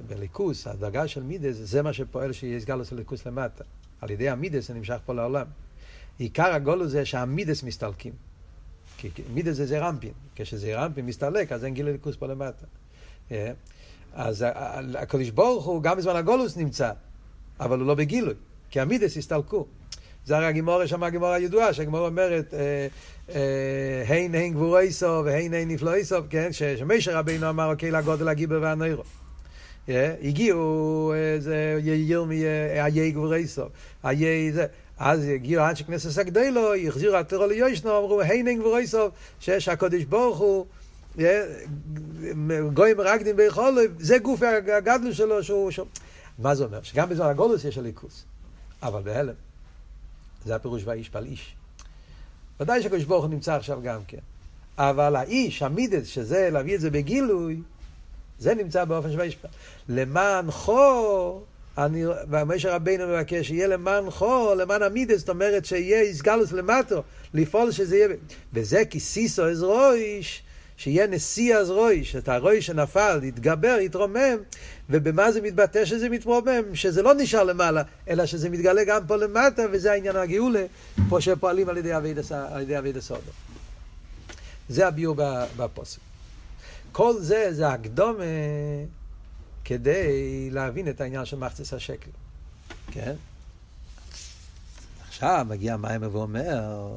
בליכוס, הדרגה של מידס, זה מה שפועל שיהיה סגלוס הליכוס למטה. על ידי המידס זה נמשך פה לעולם. עיקר הגולו זה שהמידס מסתלקים. כי מידס זה זרמפין. כשזרמפין מסתלק, אז אין גיל הליכוס פה למטה. אה, אז הקדוש ברוך הוא גם בזמן הגולוס נמצא, אבל הוא לא בגילוי, כי המידס הסתלקו. זה הרי הגימורה שם הגימורה הידועה, שהגימורה אומרת, אה, אה, הן הן גבורי סוף והן הן נפלאי סוף, כן? שמשה רבינו אמר, אוקיי, לגודל הגיבר והנוירו. הגיעו איזה ירמי, איי גבורי סוף, איי זה. אז הגיעו עד שכנסת הגדולו, החזירו הטרו ליושנו, אמרו, הן הן גבורי סוף, שיש הקודש ברוך הוא, גויים מרקדים ביכולו, זה גוף הגדלו שלו, שהוא... מה זה אומר? שגם בזמן הגולוס יש הליכוס, אבל בהלם. זה הפירוש והאיש פל איש. ודאי שהקדוש ברוך הוא נמצא עכשיו גם כן. אבל האיש, המידס, שזה להביא את זה בגילוי, זה נמצא באופן שווה ישפע. למען חור, אני, ומשה רבינו מבקש שיהיה למען חור, למען המידס, זאת אומרת שיהיה איסגלוס למטו, לפעול שזה יהיה, וזה כי סיסו איז רויש, שיהיה נשיא אז רויש, את הרויש שנפל, יתגבר, יתרומם, ובמה זה מתבטא שזה מתרומם? שזה לא נשאר למעלה, אלא שזה מתגלה גם פה למטה, וזה העניין הגאולה, פה שפועלים על ידי אבי דסודו. זה הביור בפוסק. כל זה, זה הקדומה כדי להבין את העניין של מחצס השקל. כן? עכשיו מגיע מיימר ואומר,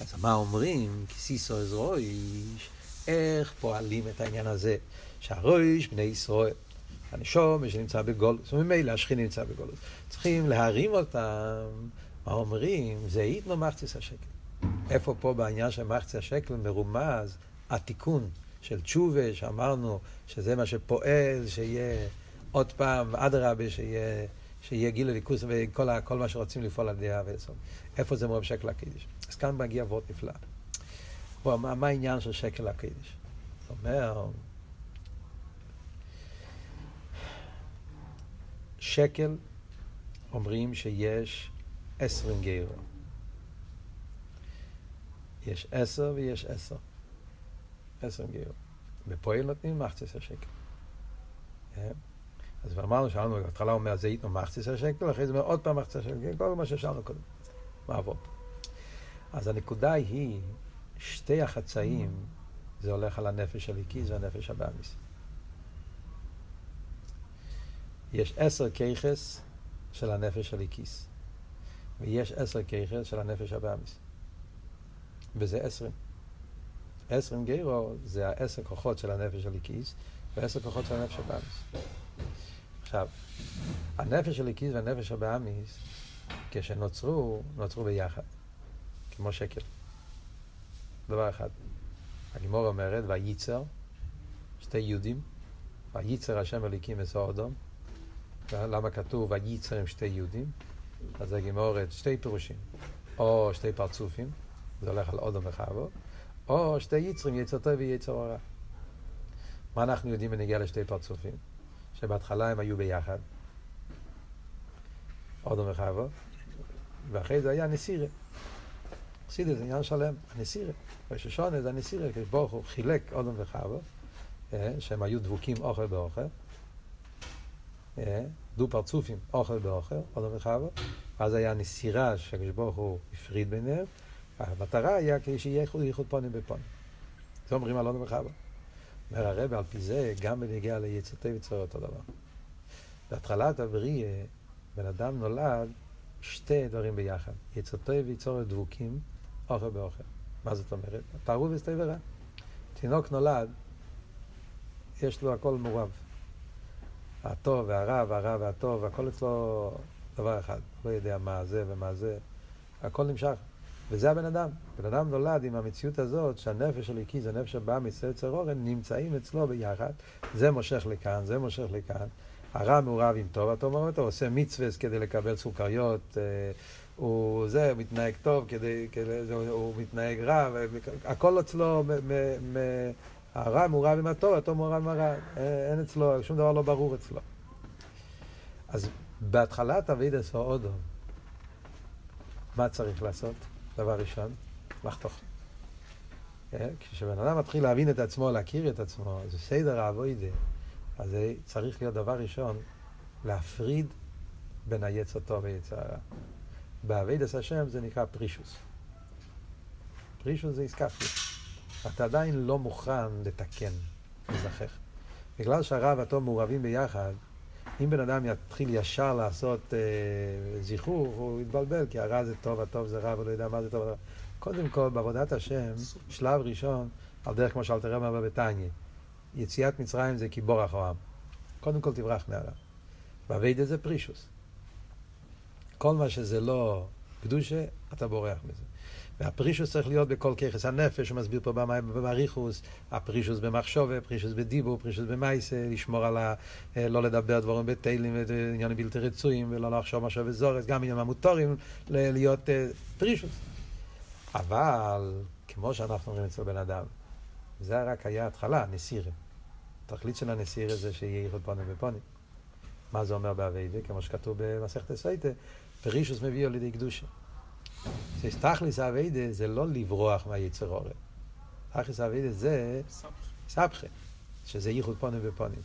אז מה אומרים? כי סיסו אז רויש. איך פועלים את העניין הזה, שהראש בני ישראל, הנשום שנמצא בגולוס, וממילא השכין נמצא בגולוס, צריכים להרים אותם, מה אומרים? זה איתנו מחציס השקל. איפה פה בעניין של מחציס השקל מרומז התיקון של תשובה, שאמרנו שזה מה שפועל, שיהיה עוד פעם, אדרבה, שיהיה, שיהיה גיל הליכוס וכל מה שרוצים לפעול על ידי האבסון. איפה זה מרוב שקל הקידיש? אז כאן מגיע וורט נפלא. הוא אמר, מה העניין של שקל הקדש? הוא אומר, שקל אומרים שיש עשרים גרו. יש עשר ויש עשר. עשרים גרו. בפועל נותנים מחצס השקל. כן? אז אמרנו, שאלנו, בהתחלה הוא אומר, זה ייתנו מחצס השקל, אחרי זה אומר עוד פעם מחצס השקל, כל מה ששאלנו קודם. מה עבוד? אז הנקודה היא שתי החצאים, זה הולך על הנפש הליקיס והנפש הבאמיס. יש עשר כיכס של הנפש הליקיס, ויש עשר כיכס של הנפש הבאמיס. וזה עשרים. עשרים גרו זה העשר כוחות של הנפש הליקיס, ועשר כוחות של הנפש הבאמיס. עכשיו, הנפש הליקיס והנפש הבאמיס, כשנוצרו, נוצרו ביחד, כמו שקל. דבר אחד. הגימור אומרת, וייצר, שתי יהודים, וייצר השם אליקים אסור אדום. למה כתוב וייצר עם שתי יהודים? אז הגימורת, שתי פירושים. או שתי פרצופים, זה הולך על אודום וחבו, או שתי יצרים, יצר טוב ויצר רע. מה אנחנו יודעים בנגיע לשתי פרצופים? שבהתחלה הם היו ביחד, אודום וחבו, ואחרי זה היה נסירה. חסידס זה עניין שלם, הנסירה. ראש השונה זה הנסירה, כי ברוך הוא חילק אודם וחווה, אה, שהם היו דבוקים אוכל באוכל, אה, דו פרצופים אוכל באוכל, אודם וחווה, ואז היה נסירה שהקדוש ברוך הוא הפריד ביניהם, המטרה היה שיהיה ייחוד פונים בפונים. זה אומרים אודם וחווה. אומר הרב, על פי זה, גם בנגיע ליצותי וצורי אותו דבר. בהתחלת הבריאה, בן אדם נולד שתי דברים ביחד, יצותי ויצורי דבוקים, אוכל באוכל. מה זאת אומרת? פרעו וסתי ורע. תינוק נולד, יש לו הכל מעורב. הטוב והרע והרע והטוב, הכל אצלו דבר אחד. לא יודע מה זה ומה זה. הכל נמשך. וזה הבן אדם. בן אדם נולד עם המציאות הזאת שהנפש הליקי זה נפש הבא מסרצר אורן, נמצאים אצלו ביחד. זה מושך לכאן, זה מושך לכאן. הרע מעורב עם טוב, הטוב מעורב טוב, עושה מצווה כדי לקבל סוכריות, אה, הוא זה, הוא מתנהג טוב, כדי, כדי, הוא מתנהג רע, הכל אצלו, מ, מ, מ, הרע מעורב עם הטוב, הטוב מעורב עם הרע, אין אצלו, שום דבר לא ברור אצלו. אז בהתחלת אבידס או אודו, מה צריך לעשות? דבר ראשון, לחתוך. אה, כשבן אדם מתחיל להבין את עצמו, להכיר את עצמו, זה סדר האבוידה, אז זה צריך להיות דבר ראשון, להפריד בין היצר טוב ויצר הרע. באבידס השם זה נקרא פרישוס. פרישוס זה איסקפיה. אתה עדיין לא מוכן לתקן, לזכח. בגלל שהרע והטוב מעורבים ביחד, אם בן אדם יתחיל ישר לעשות אה, זיכוך, הוא יתבלבל, כי הרע זה טוב, הטוב זה רע, ולא יודע מה זה טוב. קודם כל, בעבודת השם, שלב ראשון, על דרך כמו שאלתר רב בביתניה, יציאת מצרים זה קיבור אחורם. קודם כל תברח מהרע. ואביידה זה פרישוס. כל מה שזה לא קדושה, אתה בורח מזה. והפרישוס צריך להיות בכל ככס הנפש, הוא מסביר פה במריחוס, הפרישוס במחשובה, פרישוס בדיבור, פרישוס במייסה, לשמור על ה... אה, לא לדבר דבורים בתהילים ועניינים בלתי רצויים, ולא לחשוב משהו וזורס, גם עניינים המוטורים, להיות אה, פרישוס. אבל, כמו שאנחנו אומרים אצל בן אדם, זה רק היה התחלה, נסירה. התכלית של הנסירה זה שיהיה ייחוד פונים ופונים. מה זה אומר באביידה? כמו שכתוב במסכת סייטה, פרישוס מביא על ידי קדושה. שתכלס אביידה זה לא לברוח מהיצר אורן. תכלס אביידה זה סבכה, שזה ייחוד פונים ופונים.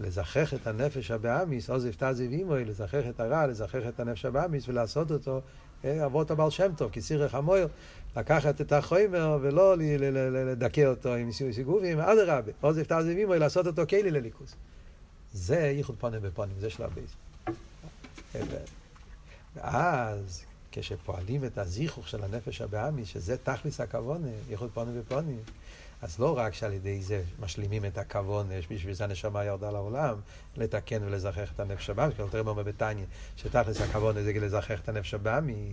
לזכח את הנפש הבאמיס, עוזב תעזב אימוי, לזכח את הרע, לזכח את הנפש הבאמיס ולעשות אותו אה, אבות הבעל שם טוב, כסירך המויר, לקחת את החומר ולא לדכא אותו עם סיגובים, אדרבה, עוזב תעזב אימוי, לעשות אותו כלי לליכוס. זה ייחוד פונים ופונים, זה שלב בייס. ואז כשפועלים את הזיכוך של הנפש הבאמי, שזה תכלס הכוונה, ייחוד פונים ופונים, אז לא רק שעל ידי זה משלימים את הכוונה, בשביל זה הנשמה ירדה לעולם, לתקן ולזכח את הנפש הבאמי, כי תראה אומר בתניא, שתכלס הכוונה זה לזכח את הנפש הבאמי,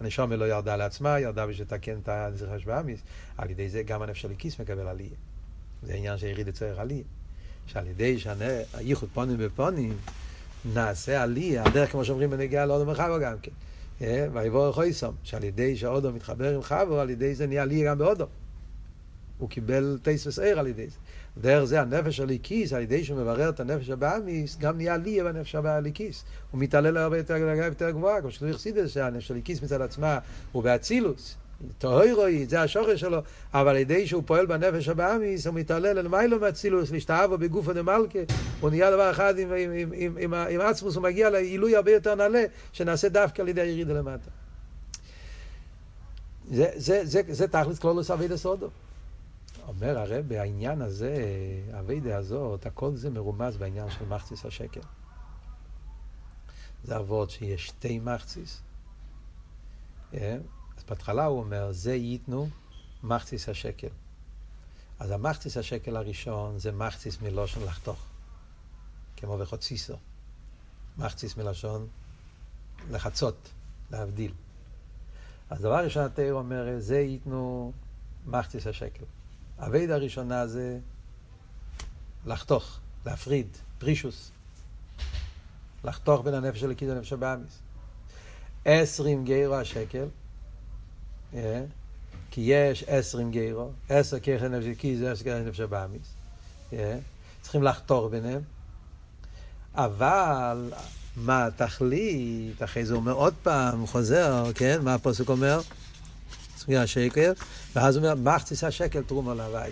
הנשמה לא ירדה לעצמה, ירדה בשביל לתקן את הנפש הבאמי, על ידי זה גם הנפש הליקיס מקבל עלייה. זה עניין שיריד לצורך עלייה. שעל ידי שהייחוד פונים ופונים, נעשה עלייה, הדרך כמו שאומרים בנגיעה לאודו מרחבו גם כן. אה, ויבוא חויסום, שעל ידי שאודו מתחבר עם חבו, על ידי זה נהיה עלייה גם באודו. הוא קיבל טייס עיר על ידי זה. דרך זה הנפש הליקיס, על ידי שהוא מברר את הנפש הבאמיס, גם נהיה עלייה בנפש הליקיס. הוא מתעלל הרבה יותר, גבוהה, כמו שכתוב חסידס, שהנפש הליקיס מצד עצמה הוא באצילוס. טהוירוי, זה השוחר שלו, אבל על ידי שהוא פועל בנפש הבאמיס, הוא מתעלל אל מיילו מאצילוס, להשתאבו בגופו דמלכה, הוא נהיה דבר אחד עם, עם, עם, עם, עם, עם עצמוס, הוא מגיע לעילוי הרבה יותר נעלה, שנעשה דווקא על ידי הירידה למטה. זה, זה, זה, זה תכלס כלולוס אבידה סודו. אומר הרב, העניין הזה, אבידה הזאת, הכל זה מרומז בעניין של מחציס השקר. זה אבות שיש שתי מחציס. Yeah. אה? בהתחלה הוא אומר, זה ייתנו מחציס השקל. אז המחציס השקל הראשון זה מחציס מלושן לחתוך, כמו בחוציסו. מחציס מלשון לחצות, להבדיל. אז דבר ראשון התאר אומר, זה ייתנו מחציס השקל. הווידה הראשונה זה לחתוך, להפריד, פרישוס. לחתוך בין הנפש של הקיד לנפש הבאמיס. עשרים גיירו השקל? כי יש עשרים גיירו, עשר ככן נפש כי זה עשר ככן נפש הבאמיס. אה? צריכים לחתור ביניהם. אבל מה התכלית? אחרי זה הוא אומר עוד פעם, הוא חוזר, כן? מה הפוסק אומר? סוגר השקל, ואז הוא אומר, מחציס השקל תרומה להוואי.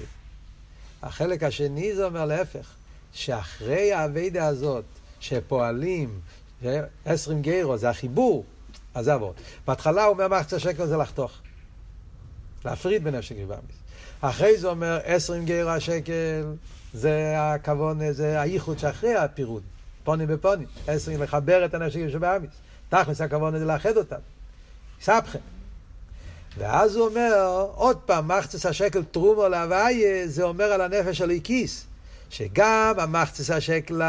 החלק השני זה אומר להפך, שאחרי האביידה הזאת, שפועלים, עשרים גיירו, זה החיבור, אז זה עבוד. בהתחלה הוא אומר מחציס השקל זה לחתוך. להפריד בין נפש ובאמיס. אחרי זה אומר עשרים גרו השקל, זה הכוון, זה הייחוד שאחרי הפירוד, פונים בפונים, עשרים לחבר את הנפש שבאמיס. תכלס הכוון זה לאחד אותם, סבכם. ואז הוא אומר, עוד פעם, מחצס השקל טרומו להוויה, זה אומר על הנפש של איקיס, שגם המחצס השקל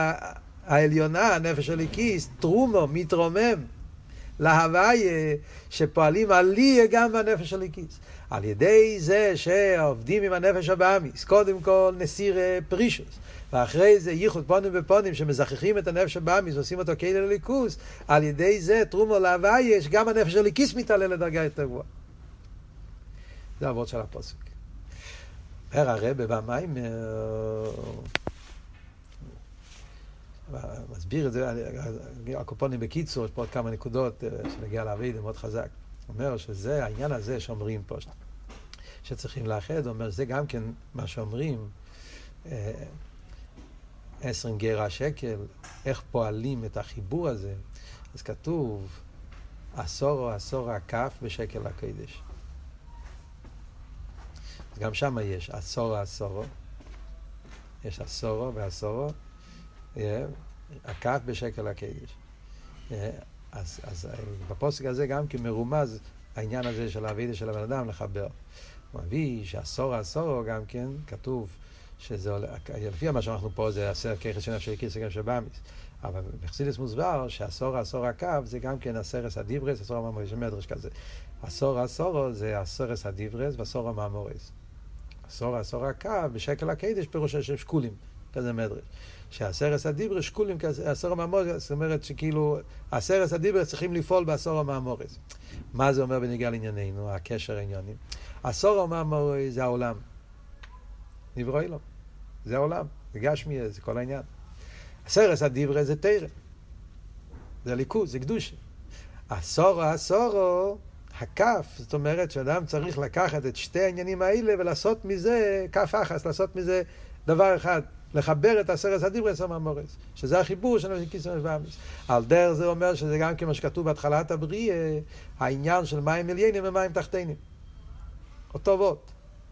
העליונה, הנפש של איקיס, טרומו, מתרומם. להוויה שפועלים עליה גם בנפש הליקיס. על ידי זה שעובדים עם הנפש הבאמיס, קודם כל נסיר פרישוס, ואחרי זה ייחוד פונים ופונים שמזכחים את הנפש הבאמיס ועושים אותו כאילו לליכוס, על ידי זה תרומו להוויה שגם הנפש הליקיס מתעלה לדרגה יותר גבוהה. זה העבוד של הפוסק. אומר הרבה במים, מסביר את זה, הקופונים בקיצור, יש פה עוד כמה נקודות שנגיע לאבידה מאוד חזק. אומר שזה, העניין הזה שאומרים פה, שצריכים לאחד, אומר, זה גם כן מה שאומרים, עשרים גרה שקל, איך פועלים את החיבור הזה. אז כתוב, עשור או עשור הכף בשקל הקדש. אז גם שם יש עשור עשורו, יש עשורו ועשורו, הכף בשקל הקדש. אז, אז בפוסק הזה גם כן מרומז העניין הזה של האבידה של הבן אדם לחבר. הוא מביא שעשור עשורו גם כן כתוב שזה לפי מה שאנחנו פה זה עשר ככס של נפשי כיסא גם של באמיס. אבל בחסידס מוסבר שעשור עשור הקו זה גם כן עשרס הדיברס, עשור המאמורס, יש מדרש כזה. עשרה עשרה זה עשרת הדיברות ועשרה מאמרות. עשרה עשרה הכף בשקל הקדש פירושו של שקולים, כזה מדרש. שעשרת הדיברות שקולים כעשרה מאמרות, זאת אומרת שכאילו עשרת הדיברות צריכים לפעול בעשרה מאמרות. מה זה אומר בנוגע לענייננו, הקשר העניינים? עשרה מאמרות זה העולם. נברוא לו. זה העולם, זה גשמי, זה כל העניין. עשרת הדיברות זה תורה. זה ליכוז, זה קדושה. עשורו עשורו, הכף, זאת אומרת שאדם צריך לקחת את שתי העניינים האלה ולעשות מזה כף אחס, לעשות מזה דבר אחד. לחבר את עשרת הדיברס המאמורס, שזה החיבור של כיסא ואמיס. על דרך זה אומר שזה גם כמו שכתוב בהתחלת הבריאה, העניין של מים עליינים ומים תחתינים. אותו וורט.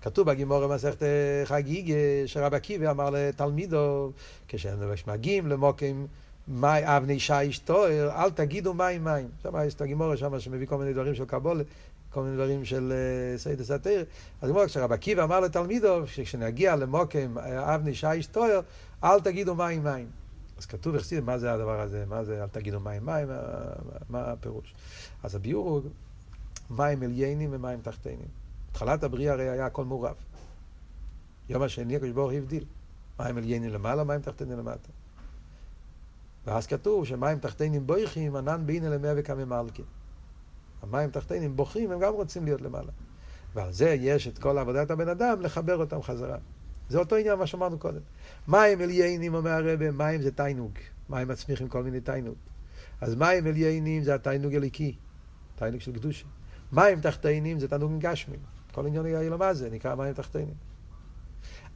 כתוב בגימור במסכת חגיגה, שרב עקיבא אמר לתלמידו, כשמגיעים למקום אבני שיש טהור, אל תגידו מים מים. שם יש את הגמרא שם שמביא כל מיני דברים של קבלה, כל מיני דברים של סודות התורה. אז כמו כשרב עקיבא אמר לתלמידו, שכשנגיע למקום אבני שיש טהור, אל תגידו מים מים. אז כתוב בחסידות מה זה הדבר הזה, מה זה אל תגידו מים מים, מה, מה הפירוש. אז הביאור הוא מים עליונים ומים תחתונים. התחלת הבריאה הרי היה הכל מעורב. יום השני הקדוש ברוך הבדיל. מים עליינים למעלה, מים תחתינים למטה. ואז כתוב שמים תחתינים בויכים, ענן בינה למאה וכמה מלכים. המים תחתינים בוכים, הם גם רוצים להיות למעלה. ועל זה יש את כל עבודת הבן אדם לחבר אותם חזרה. זה אותו עניין מה שאמרנו קודם. מים עליינים, אומר הרבה, מים זה תיינוג. מים מצמיחים כל מיני תיינוג. אז מים עליינים זה התיינוג הליקי, תיינוג של קדושה. מים תחתינים זה תענוג גשמים. כל עניין יהיה מה זה, נקרא מים תחתינים.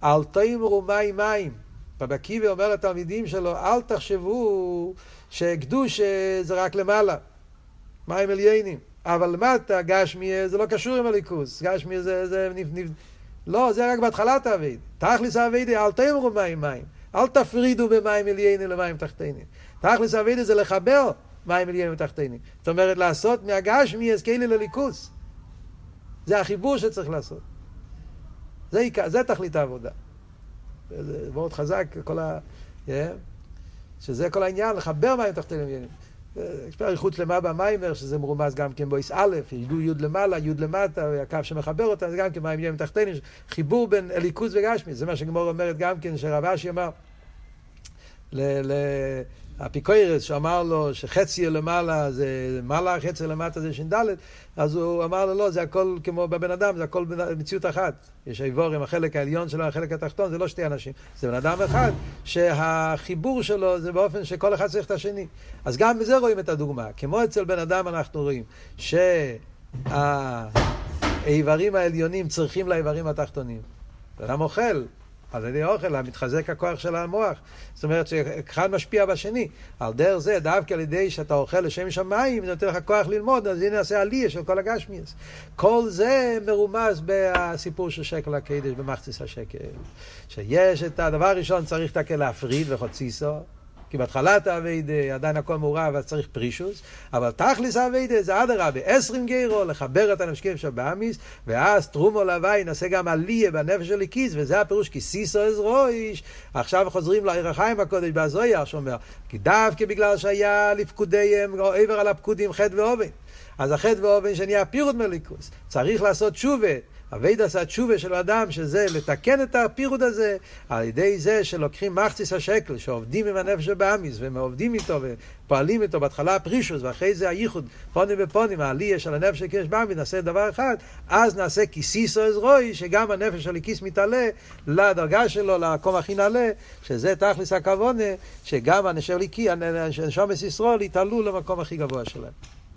אל תאמרו מים מים. רבי עקיבא אומר לתלמידים שלו, אל תחשבו שקדוש זה רק למעלה, מים עליינים. אבל למטה, גשמי זה לא קשור עם הליכוס. גשמי זה... זה נפ, נפ... לא, זה רק בהתחלת האביד. תכלס האביד, אל תאמרו מים מים. אל תפרידו במים עליינים למים תחתינים. תכלס האביד זה לחבר מים עליינים ותחתינים. זאת אומרת, לעשות מהגשמי אז כאילו לליכוס. זה החיבור שצריך לעשות. זה, זה תכלית העבודה. זה מאוד חזק, כל ה... Yeah, שזה כל העניין, לחבר מים תחתינים. יש פה אריכות שלמה במיימר, שזה מרומז גם כן בויס א', יש י' למעלה, י' למטה, והקו שמחבר אותם, זה גם כן מים ים תחתינים, חיבור בין אליקוס וגשמי, זה מה שגמור אומרת גם כן, שרב אשי אמר, האפיקוירס שאמר לו שחצי למעלה זה מעלה, חצי למטה זה ש"ד, אז הוא אמר לו לא, זה הכל כמו בבן אדם, זה הכל מציאות אחת. יש איבור עם החלק העליון שלו, החלק התחתון, זה לא שתי אנשים, זה בן אדם אחד שהחיבור שלו זה באופן שכל אחד צריך את השני. אז גם בזה רואים את הדוגמה. כמו אצל בן אדם אנחנו רואים שהאיברים העליונים צריכים לאיברים התחתונים. בן אדם אוכל, על ידי אוכל, מתחזק הכוח של המוח. זאת אומרת שאחד משפיע בשני. על דרך זה, דווקא על ידי שאתה אוכל לשם שמיים, זה נותן לך כוח ללמוד, אז הנה עושה עלייה של כל הגשמיאס. כל זה מרומז בסיפור של שקל הקדש, במחציס השקל. שיש את הדבר הראשון, צריך את להפריד וחוציסו. כי בהתחלת האביידה עדיין הכל מעורב, אז צריך פרישוס, אבל תכלס האביידה זה אדרבה, עשרים גיירו, לחבר את הנפשקים שבאמיס, ואז תרומו להווי נעשה גם עליה בנפש של הקיס, וזה הפירוש כי סיסו עזרויש, עכשיו חוזרים לעיר החיים הקודש בהזויה, שאומר, כי דווקא בגלל שהיה לפקודיהם, עבר על הפקודים חטא ואובן. אז החטא ואובן שנהיה פירוט מליכוס, צריך לעשות שובה. אבייד עשה של אדם, שזה לתקן את הפירוד הזה, על ידי זה שלוקחים מחציס השקל, שעובדים עם הנפש הבאמיס, ועובדים איתו ופועלים איתו, בהתחלה הפרישוס, ואחרי זה הייחוד, פונים בפונים, העלייה של הנפש קיש באמיס, נעשה דבר אחד, אז נעשה כיסיסו עזרוי, שגם הנפש של הכיס מתעלה לדרגה שלו, למקום הכי נעלה, שזה תכלס הכוונה, שגם הנשר ליקי, הנשומס ישרול, יתעלו למקום הכי גבוה שלהם.